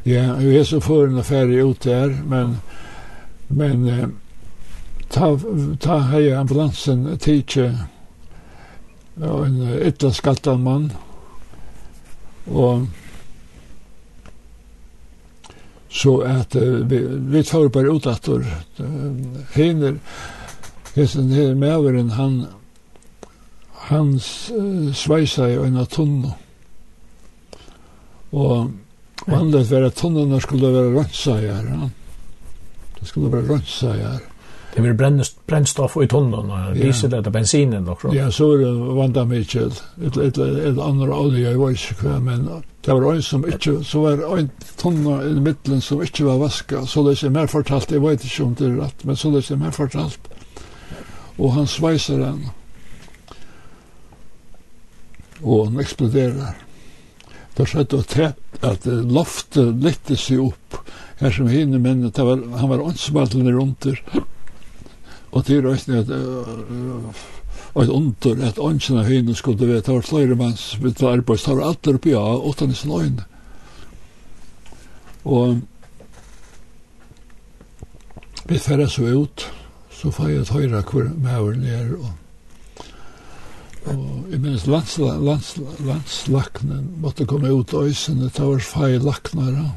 Ja, jeg er så for en affære ut der, men, men eh, ta, ta hei ambulansen tidkje og en ytterskattet mann, og så at uh, vi, vi tar bare ut at uh, henne her medveren han han uh, sveisa i en tunne Og, og var at tunnene tunnorna skulle vara rönsajar. Ja. Det skulle vara rönsajar. Det blir brennstoff i tunnorna, diesel eller bensinen och så. Ja, så var det vanda mycket. Et ett, ett olje, jeg i ikke kvar, men det var en som ikke, så var en tunne i midten som ikke var vaska. Så det er mer fortalt, jeg vet ikke om det er rett, men så det er mer fortalt. Og han sveiser den. Og han exploderar. Da sa og trepp at loftet lytte seg opp her som hinne menn, var, han var åndsmallene under. Og til røysten at og under at åndsene av hinne skulle vite, det var flere manns vidt arbeid, det var alt oppi av, åttan i sin øyne. Og vi færre så ut, så får jeg et høyre hvor mæveren er, og Og jeg minnes landslaknen måtte komme ut av øysene, det var feil laknere.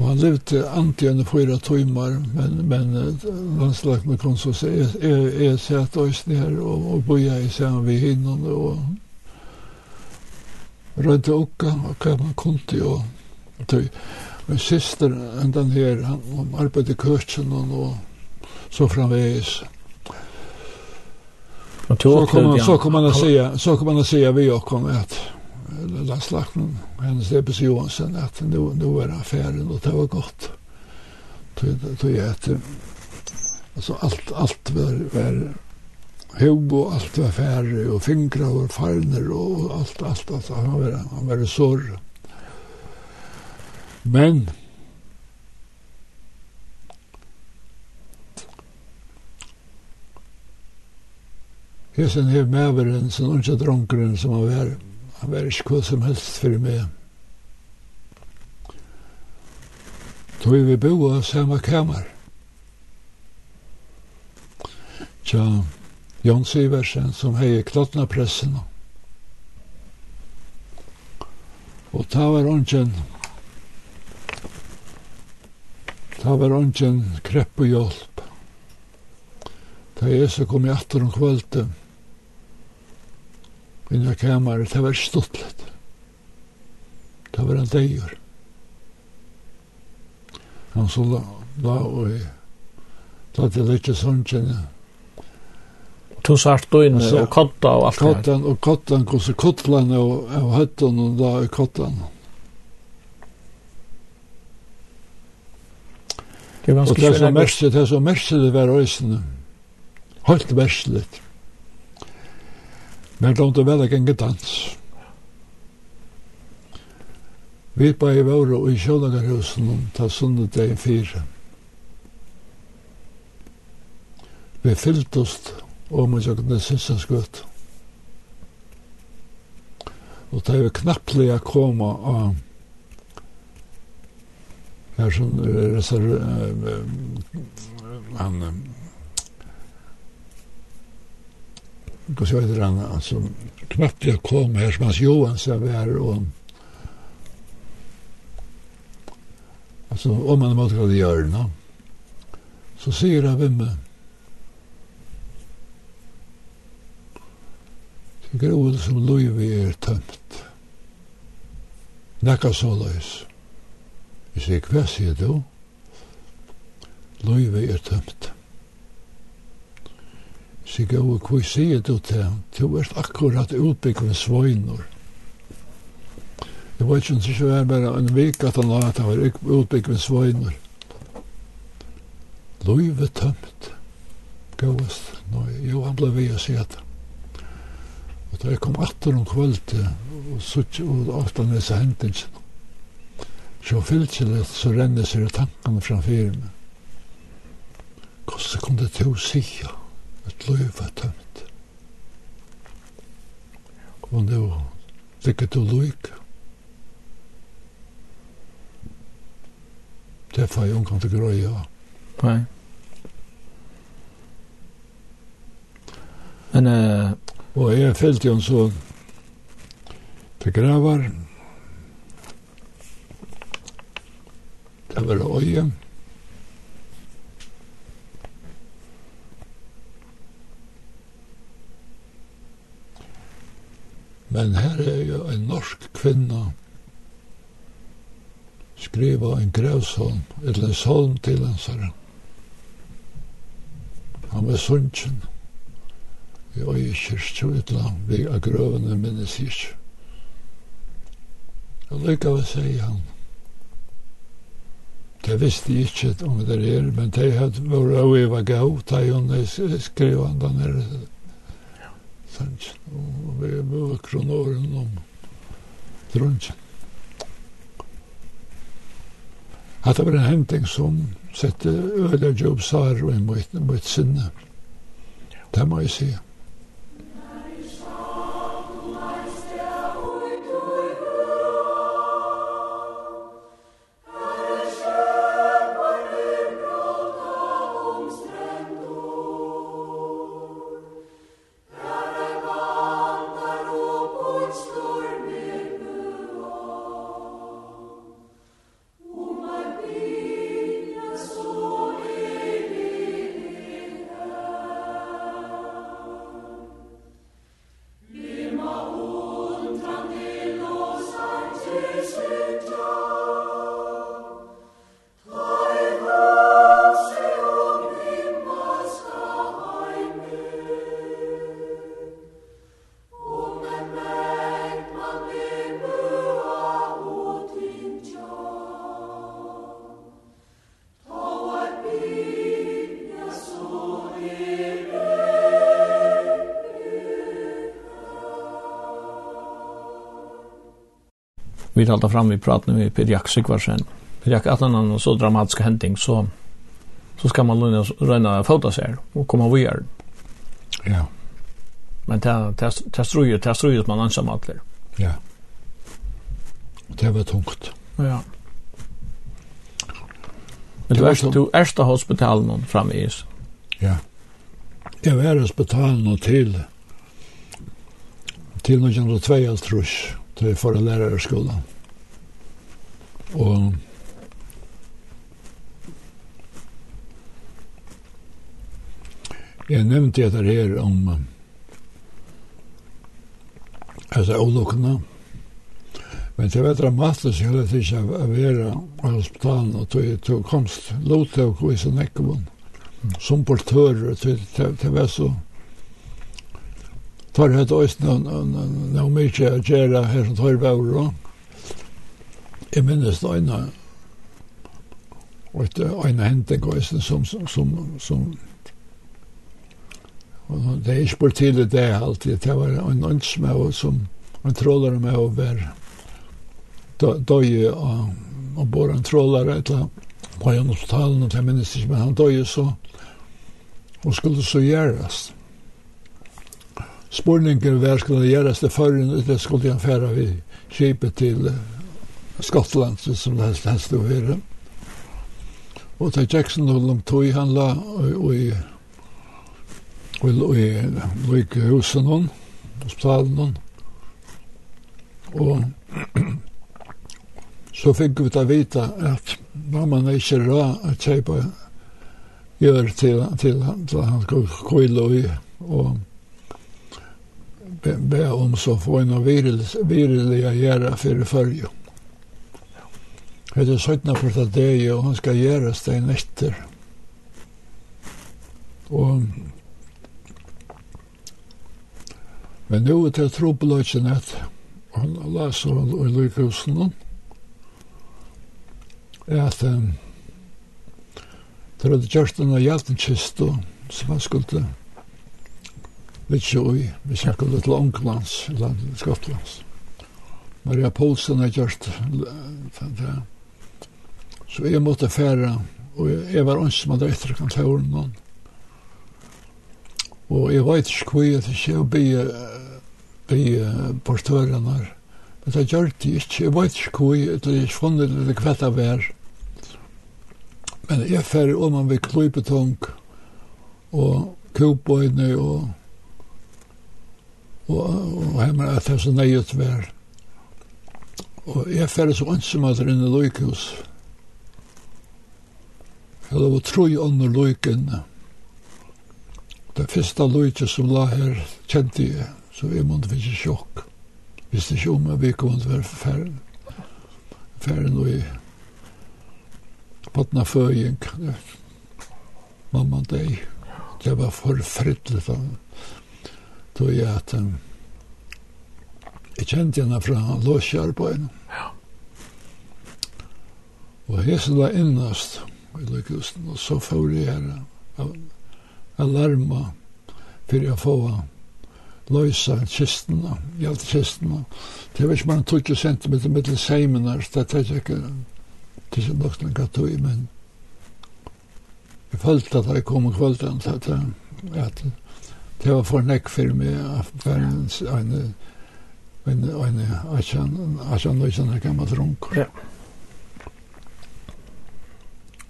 Og han levde antingen fyra timmar, men, men landslaknen kom så se, jeg, jeg, jeg satt øysene her, og, og boja i seg ved hinnom, og rødde okka, og hva man kunde, og tøy. Min syster, enn den her, han arbeidde i køtjen, og så framvegis. Og Och så kommer så kommer man att säga så kommer man att säga vi och kommer att Lars Lacken hennes Ebbes Johansson att nu nu är affären och det var gott. Tog jag att alltså allt allt var var hub och allt var färre och fingrar och farner och allt allt alltså han var han var sår. Men hesen her mæveren, sånn unge dronkeren som han var, han var ikke hva som helst for meg. Tog vi boa samme kammer. Tja, Jon Syversen som hei klottna pressen. Og ta var ongen ta var ongen krepp og hjelp. Ta så kom jeg atter om kvöldet inn i kameret, det var stuttlet. Det var en deir. Han så la, la og i, da det litt sånnkjenne. To sart døgn og kotta og alt det her. Kottan og kottan, hvordan kottlan og, og høttan og da i kottan. Det var ganske Og det er som merkte, det er så merkte det var øysene. Helt merkte litt. Men det var vel ikke dans. Vi på i våre og i kjølagerhusen om ta sunnet deg fire. Vi fyllt oss om og jeg kunne sisse skutt. Og det er jo knapplig å komme av her som er så han på Söderland, alltså knappt jag kom her, som hans Johansson vær, og altså, om man måste gå till Jörna så sier han vem det gråd som lov er tømt, nekka så løys. Jeg sier, hva sier du? Lov er tömt Så jeg går, hva sier du til han? Du er akkurat utbygg med svøynor. Jeg vet ikke om det ikke var bare en vik at han var at han var utbygg med svøynor. Løyve tømt. Gåest. Jo, han ble ved å si at Og da jeg kom atter om kvöld og sutt og ofta med seg hendelsen. Så fylkjellet så renner seg tankene framfor meg. Hvordan kunne du sija? at løy var tømt. Og nå ligger du løyke. Det får jeg omgang til grøya. Nei. Men... Uh... Og jeg fyllt jo en sånn til gravar. Det var øye. Men her er jo en norsk kvinna skriva en grevsholm, eller en solm til hans herre. Han var sunnkjen. Vi var i kyrkje utla, vi er grøvene minnes ikke. Og lykka vi sier han. Det visste jeg ikke om det er, men det hadde vært av i eva gav, da hun skrev han den her Sanchen, og vi møkron åren om Trondsen. At det var en hending som sette øyla jobb sar og i mot sinne. Det må jeg sige. halda fram vi pratar med Per Jack Sigvarsen. Per Jack att han så dramatisk händing så så ska man lugna röna fota sig och komma vidare. Ja. Men ta ta ta struje ta struje man ansam allir. Ja. Det var tungt. Ja. Men du erst du erst av hospitalen fram i is. Ja. Jeg var i hospitalen til til 1902 tror jeg, til for lærerskolen. nevnte jeg det her om altså olukkene. Men det var dramatisk hele tiden å være på hospitalen, og tog, tog komst lot til å gå i sin nekkevån. Som portører, det var så tar det også noe mye å gjøre her som tar bæver. Jeg minnes det øyne og et ene hending som, som, som, som Og det er ikke bare til det alltid. Det var en ønsk med som en trådere med å være døye og og bare en trådere et eller var jo noe talen, og jeg minnes ikke, men han døye så og skulle så gjøres. Spurningen var skulle gjøres det før, det skulle han fære vi kjipet til Skottland, som det helst helst å være. Og til Jackson og Lomtøy, han la og, og og i like husen hon, hospitalen hon. Og så fikk vi ta vita at mamman er ikke rå at kjeipa gjør til, til, til han skulle kvile i og be, be om så få en av viriliga gjerra fyrir fyrju. Det er 17 for det og han skal gjerast det en etter. Og Men nu er det trobeløkken at han leser noen er at um, det hadde gjort en og som han skulle vitsi ui, vi snakker litt langlands, landet Skottlands. Maria Poulsen har gjort det. Så jeg måtte fære, og jeg var ønsk som hadde etter kontoren noen. Og jeg vet ikke hvor jeg til å be vi portørene. Men det gjør det ikke. Jeg vet ikke hvor jeg, det er ikke funnet det kvett av hver. Men jeg fer om man vil klype tung og kubøyne og og, og hemmer at det er så nøyet vær. Og jeg fer så ønsom at det er inne i løykehus. Jeg lov å tro i ånden løykene. Det første løyke som la her kjente jeg så vi måtte vi ikke sjokk. Hvis det ikke om jeg vil komme til å være ferdig. Ferdig nå i Bottna Føying. Mamma deg. Det var forfrettelig da. Då jeg at um, jeg kjente henne fra Låsjarbeid. Ja. Og hese la innast i lykkusten, og så får jeg her alarma for jeg får henne løysa kistene, gjeldkistene. Det var ikke bare 20 cm mittel seimenar, det er ikke det er nok noen gatt i, men jeg følte at jeg kom kvölden til at det var for nekk for meg at være en en en en en en en en en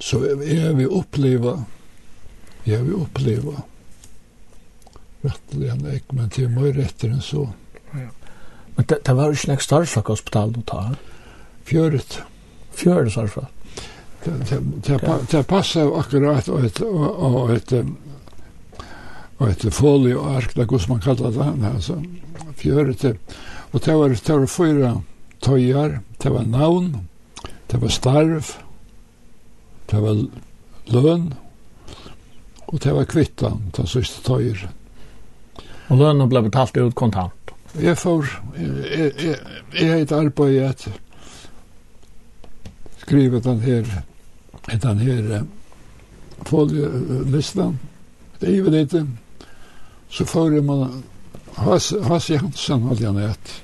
Så jeg vil oppleva, jeg vil oppleva rettelig enn jeg, men det er mye rettere enn så. Ja. Men det, det var ikke nek starflakk hospital du tar? Fjøret. Fjøret starflakk? Det, det, det, det passer jo akkurat og et, og, og et, og et folie og ark, det er hvordan man kallar det, altså, fjøret. Og det var, det var fyra tøyar, det var navn, det var starv, det var løn, og det var kvittan, det var siste tøyer, Og lønnen ble betalt ut kontant? Jeg får, jeg, jeg, jeg har et arbeid at skrive den her, den her folielistan, jo ivelite, så får jeg man Hasse Jansson hadde han et,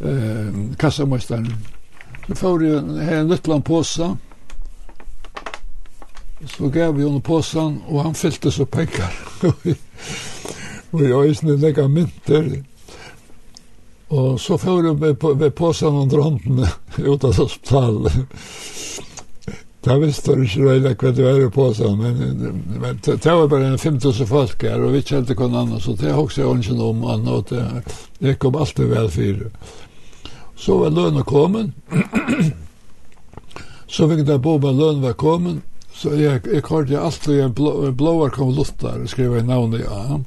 eh, kassamøsteren, Så får jeg her en liten påse, så gav vi henne påsen, og han fyllte så penger. og jeg øyne legger mynter. Og så får vi på, vi på seg under håndene ut av hospitalet. Da visste du ikke veldig hva du er på seg, men, men det var bare en 5000 folk her, og vi kjente ikke noen annen, så det har også jeg ikke noe om annan, og det, det kom alltid vel fire. Så var lønnen kommet, så fikk jeg bo med lønnen var kommet, så jeg, jeg kjørte alltid en blå, blåar konvolutt skrev jeg navnet, ja.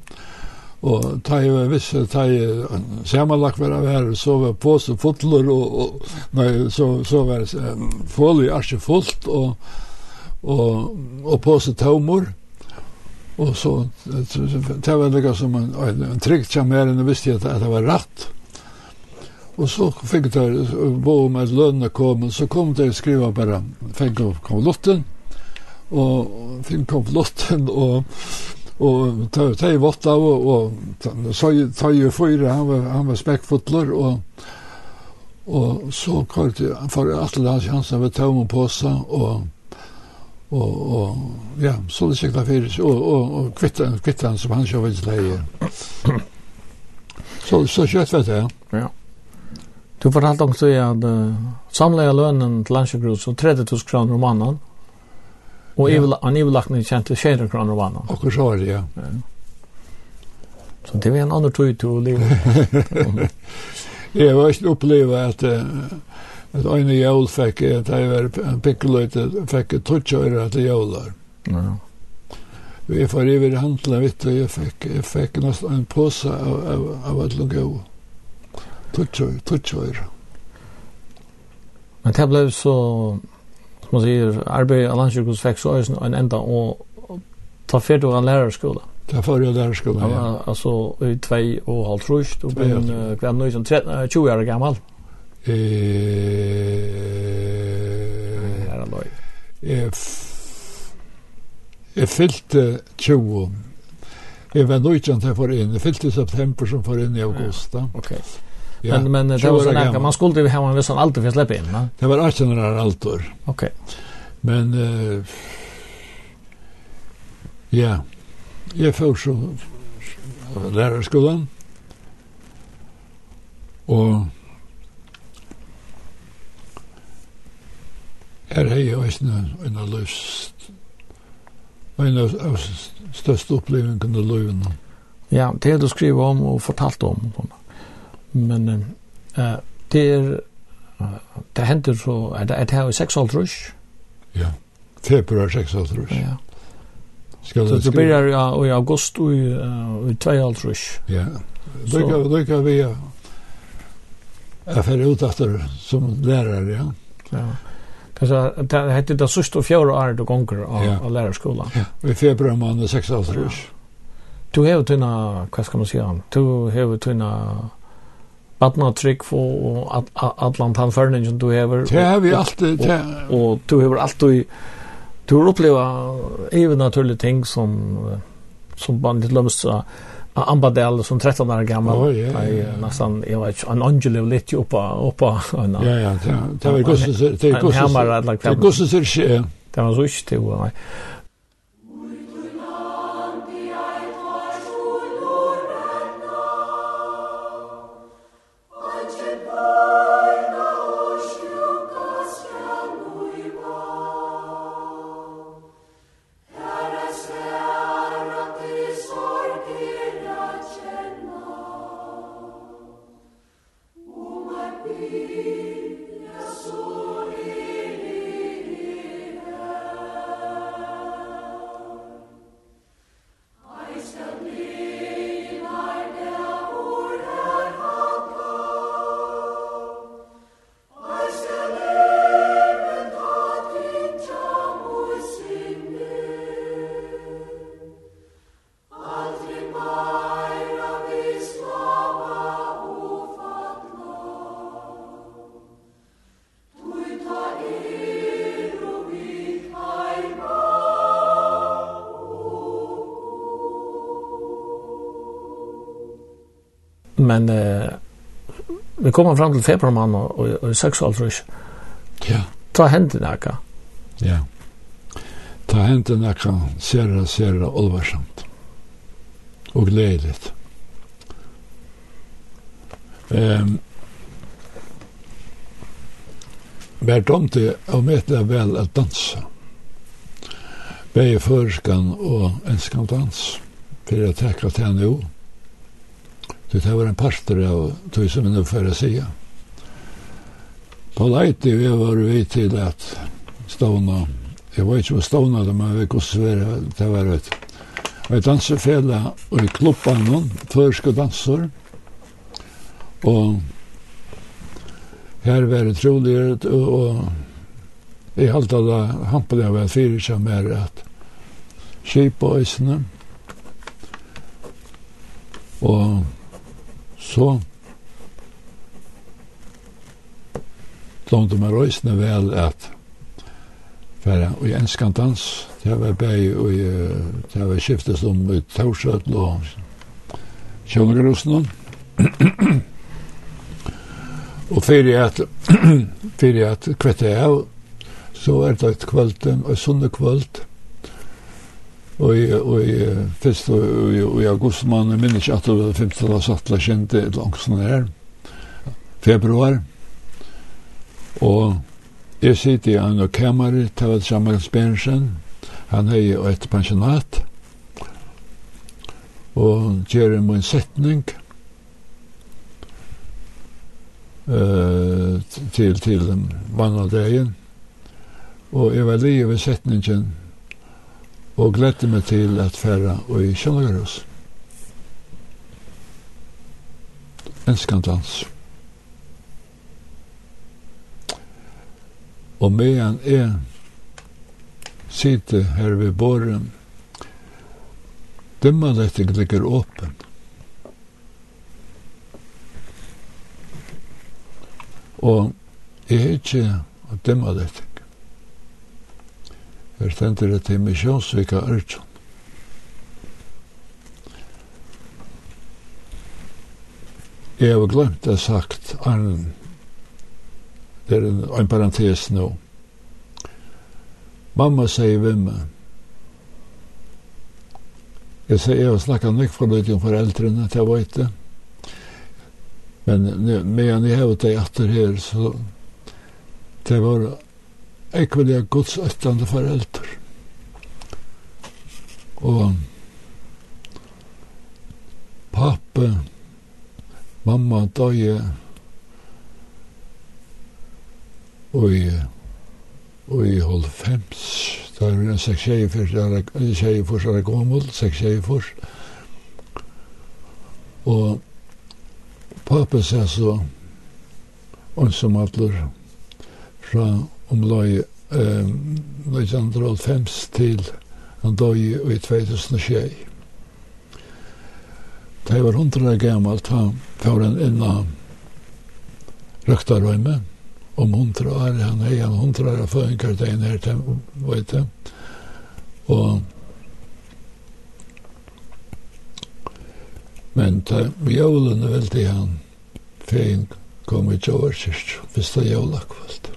Og ta jo en viss, ta jo samanlagt var av her, så var påse fotler, og, og nei, så, så var fålig arse fullt, og, og, og påse taumor. Og så, det var det som en, en trygg kjammer, mer visste jeg at, at det var rett. Og så fikk jeg bo med at lønene kom, og så kom det skriva bare, fikk jeg kom lotten, og fikk kom lotten, og og ta ta i votta og og så ta tøy fyra han var han var späckfotler og og så kallade han för att alla chansen var tom på sig og og og ja så det cykla för og og och kvitta kvittan som han körde vil lejer. Så så kött vet jag. Ja. Du fortalte också att uh, samla lønnen til Landsjögrus så 30.000 kroner om mannen Och ja. evla han evla kan inte till skärra kronor och vann. Och så er det ja. ja. Så det var en annen tog til å leve. Jeg var ikke upplevt at at øyne jævl fikk at jeg var en pikkeløyte fikk et trutjöra til jular. Ja. Vi får i vid handla vitt och jag fick jag fick nästan en påse av av av att lugga. av trutjöra. Men det ble så som man säger arbeidet av landskirkos fikk så øyne en enda og ta fyrt og en lærerskola. Ta fyrt og lærerskola, ja. Altså i tvei og halv trusht, og begynn hver nøy som 20 år gammal. Eh... Her er løy. Jeg fyllte 20 Jeg var nøytjent her får inn. Jeg fyllte i september som får inn i august. Ja, okay. Ja. Men men det var så nära man skulle ju ha en viss alter för släppa in. Va? Det var 18 år alter. Okej. Okay. Men eh ja. Jag får så lärarskolan. Och Er hei jo eisne en av løs en av største opplevingen av løven. Ja, det du skriver om og fortalt om. Sånn men eh det er det hender så er det er det seks alt rush. Ja. Februar seks alt rush. Ja. Skal så det blir ja i august og i två alt rush. Ja. då kan vi ja. Jag får ut efter som lärare, ja. Ja. Kanske det hette det sista och fjärde året du gånger av, ja. av lärarskolan. Ja, i februari månad, 6 år. Ja. Du har ju tunna, vad ska man säga, du har ju tunna Batna trygg og allan tannførningen du hever. Det har vi alltid. Og du hever alltid, du har uppleva even naturliga ting som, som man inte lömst Ambadell som 13 år gammal. Oh, ja, ja, ja. Nästan, jag vet inte, en angel är lite uppa, uppa. Ja, ja, det var gusses, det var gusses, det var gusses, det var gusses, det var det var det var men eh, vi kom fram til februarmann og, og, og seksualfrys. Ja. Ta hendene nakka. Ja. Ta hendene nakka, ser sera, olvarsamt. Og gledeligt. Ehm Vær tomte og metla vel at dansa. Begge førskan og enskan dans. Fyrir at tekra til henne jo. Det var en pastor av tusen minuter för att säga. På Leite vi var vi till att ståna. Jag var inte på ståna, men vi kunde svära. Det var ett, ett dansefälla och i klubban någon, förska dansor. Och här var det troligare och, och i allt alla hampade jag var fyra som är att kipa ösnen. Och så. Lånte meg røysene vel at færa i enskan dans, det var bæg og det var skiftet som i Torsøtl og Kjønnegrosen og fyrir at fyrir at kvette av så er det et kvöld, og sunne kvöld Og i fyrst og i august man minnes ikke at det var 15 av sattla kjente et sånn her, februar. Og jeg sitter i en kamer til et Samuels Berntsen, han er jo et pensjonat, og gjør en min setning. Uh, til, til mann og dagen. Og jeg var livet setningen og gledde meg til at færa og i Kjønlagerhus. En skandans. Og medan jeg sitte her ved båren, dimmalettig ligger åpen. Og jeg er ikke dimmalettig. Her stendur det til misjonsvika Ørtsson. Jeg har glemt det sagt, Arne, det er en, en parentes nå. Mamma sier vi vimme. Jeg sier, jeg har snakket nok for litt om foreldrene, til jeg vet det. Men medan jeg har det etter her, så det var ekvelia Guds ættande foreldre. Og pappe, mamma døye, og i og i hold fems, da er en seks tjei for er gommel, seks tjei for. Og pappa sier så, og som atler, fra om ehm um, fems til han døy i 2006. Det var hundra år gammal, da får en inn av røktarøyme. Om hundra år, han er en hundra år før en kardein her til, vet jeg. Og Men da jólene velte han, fein kom i Gjøvarkirk, hvis det jólakvalt.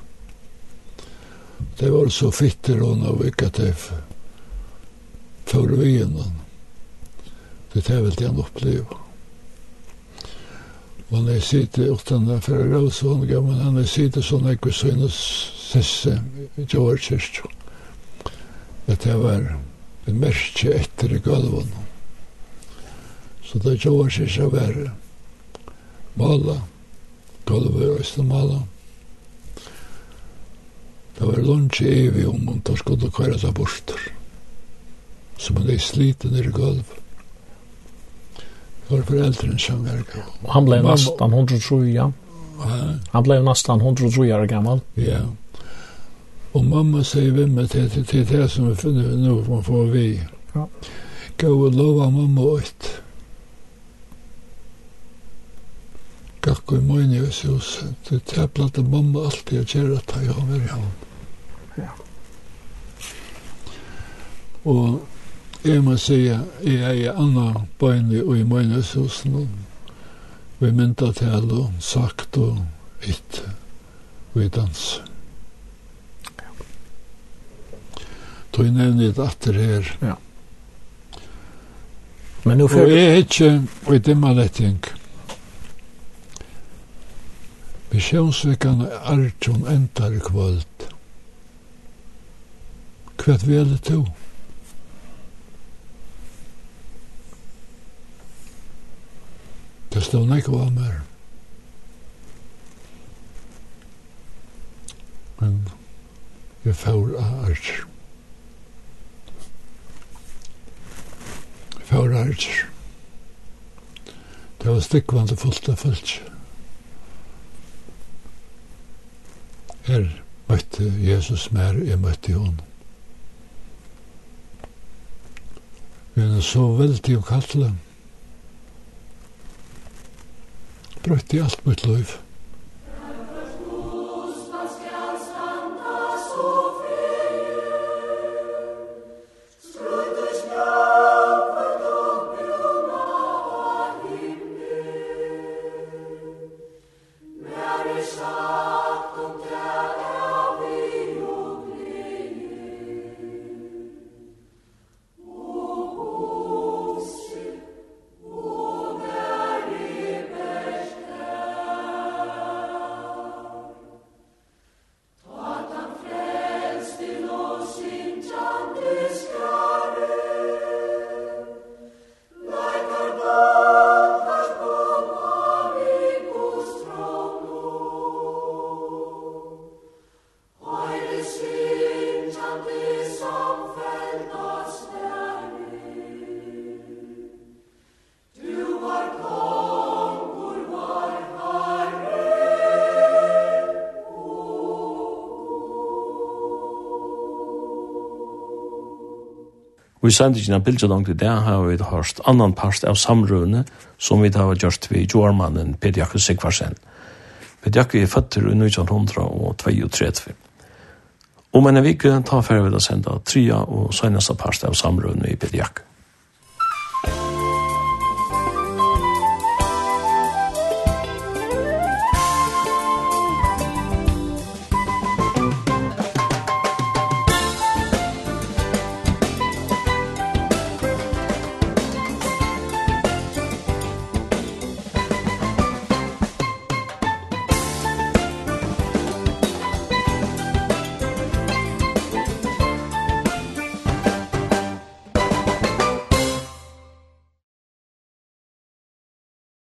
Det var så fitter hon av vilka det för igenom. Det är väl det han upplevde. Och när jag sitter utan den förra rådsån gammal, han är sitter sån ekvis synes sesse i Georgist. Att det var en märke efter i galvan. Så det Georgist var mala, galvan var mala. Det var lunch evig om om de skulle kværa seg borster. Så man er sliten i gulv. For foreldren som verka. Og han ble nesten 103, ja. Han ble nesten 103 år gammel. Ja. Og mamma sier vi med til det, til det som vi finner vi nå, man får vi. Ja. Gå og lova mamma ut. Gakk og i møyne i huset, det er platt mamma alltid å gjøre at jeg har vært hjemme. Ja. Og jeg må si, at jeg er i andre bøyne og i møgneshusen, og vi mynda til og sagt og vitt, vi dans. Tog nevne et atter her. Ja. Men nu får... Og jeg er ikke, og i dimma letting, Visionsvekkan er Arjun endar i kvöld. Hva vi er det to? Det stod nekko av mer. Men jeg får av art. Jeg får av art. Det var stikkvande fullt av fullt. Her møtte Jesus mer, jeg møtte henne. Men så veldig og kallet brøtti alt mitt liv. Vi sender ikke en bilde langt i det har vi hørt annan part av samrøvene som vi har gjort ved jordmannen Peder Jakke Sigvarsen. Peder Jakke er født i 1932. Om en vik tar ferdig vi å sende tria og seneste part av samrøvene i Peder Jakke.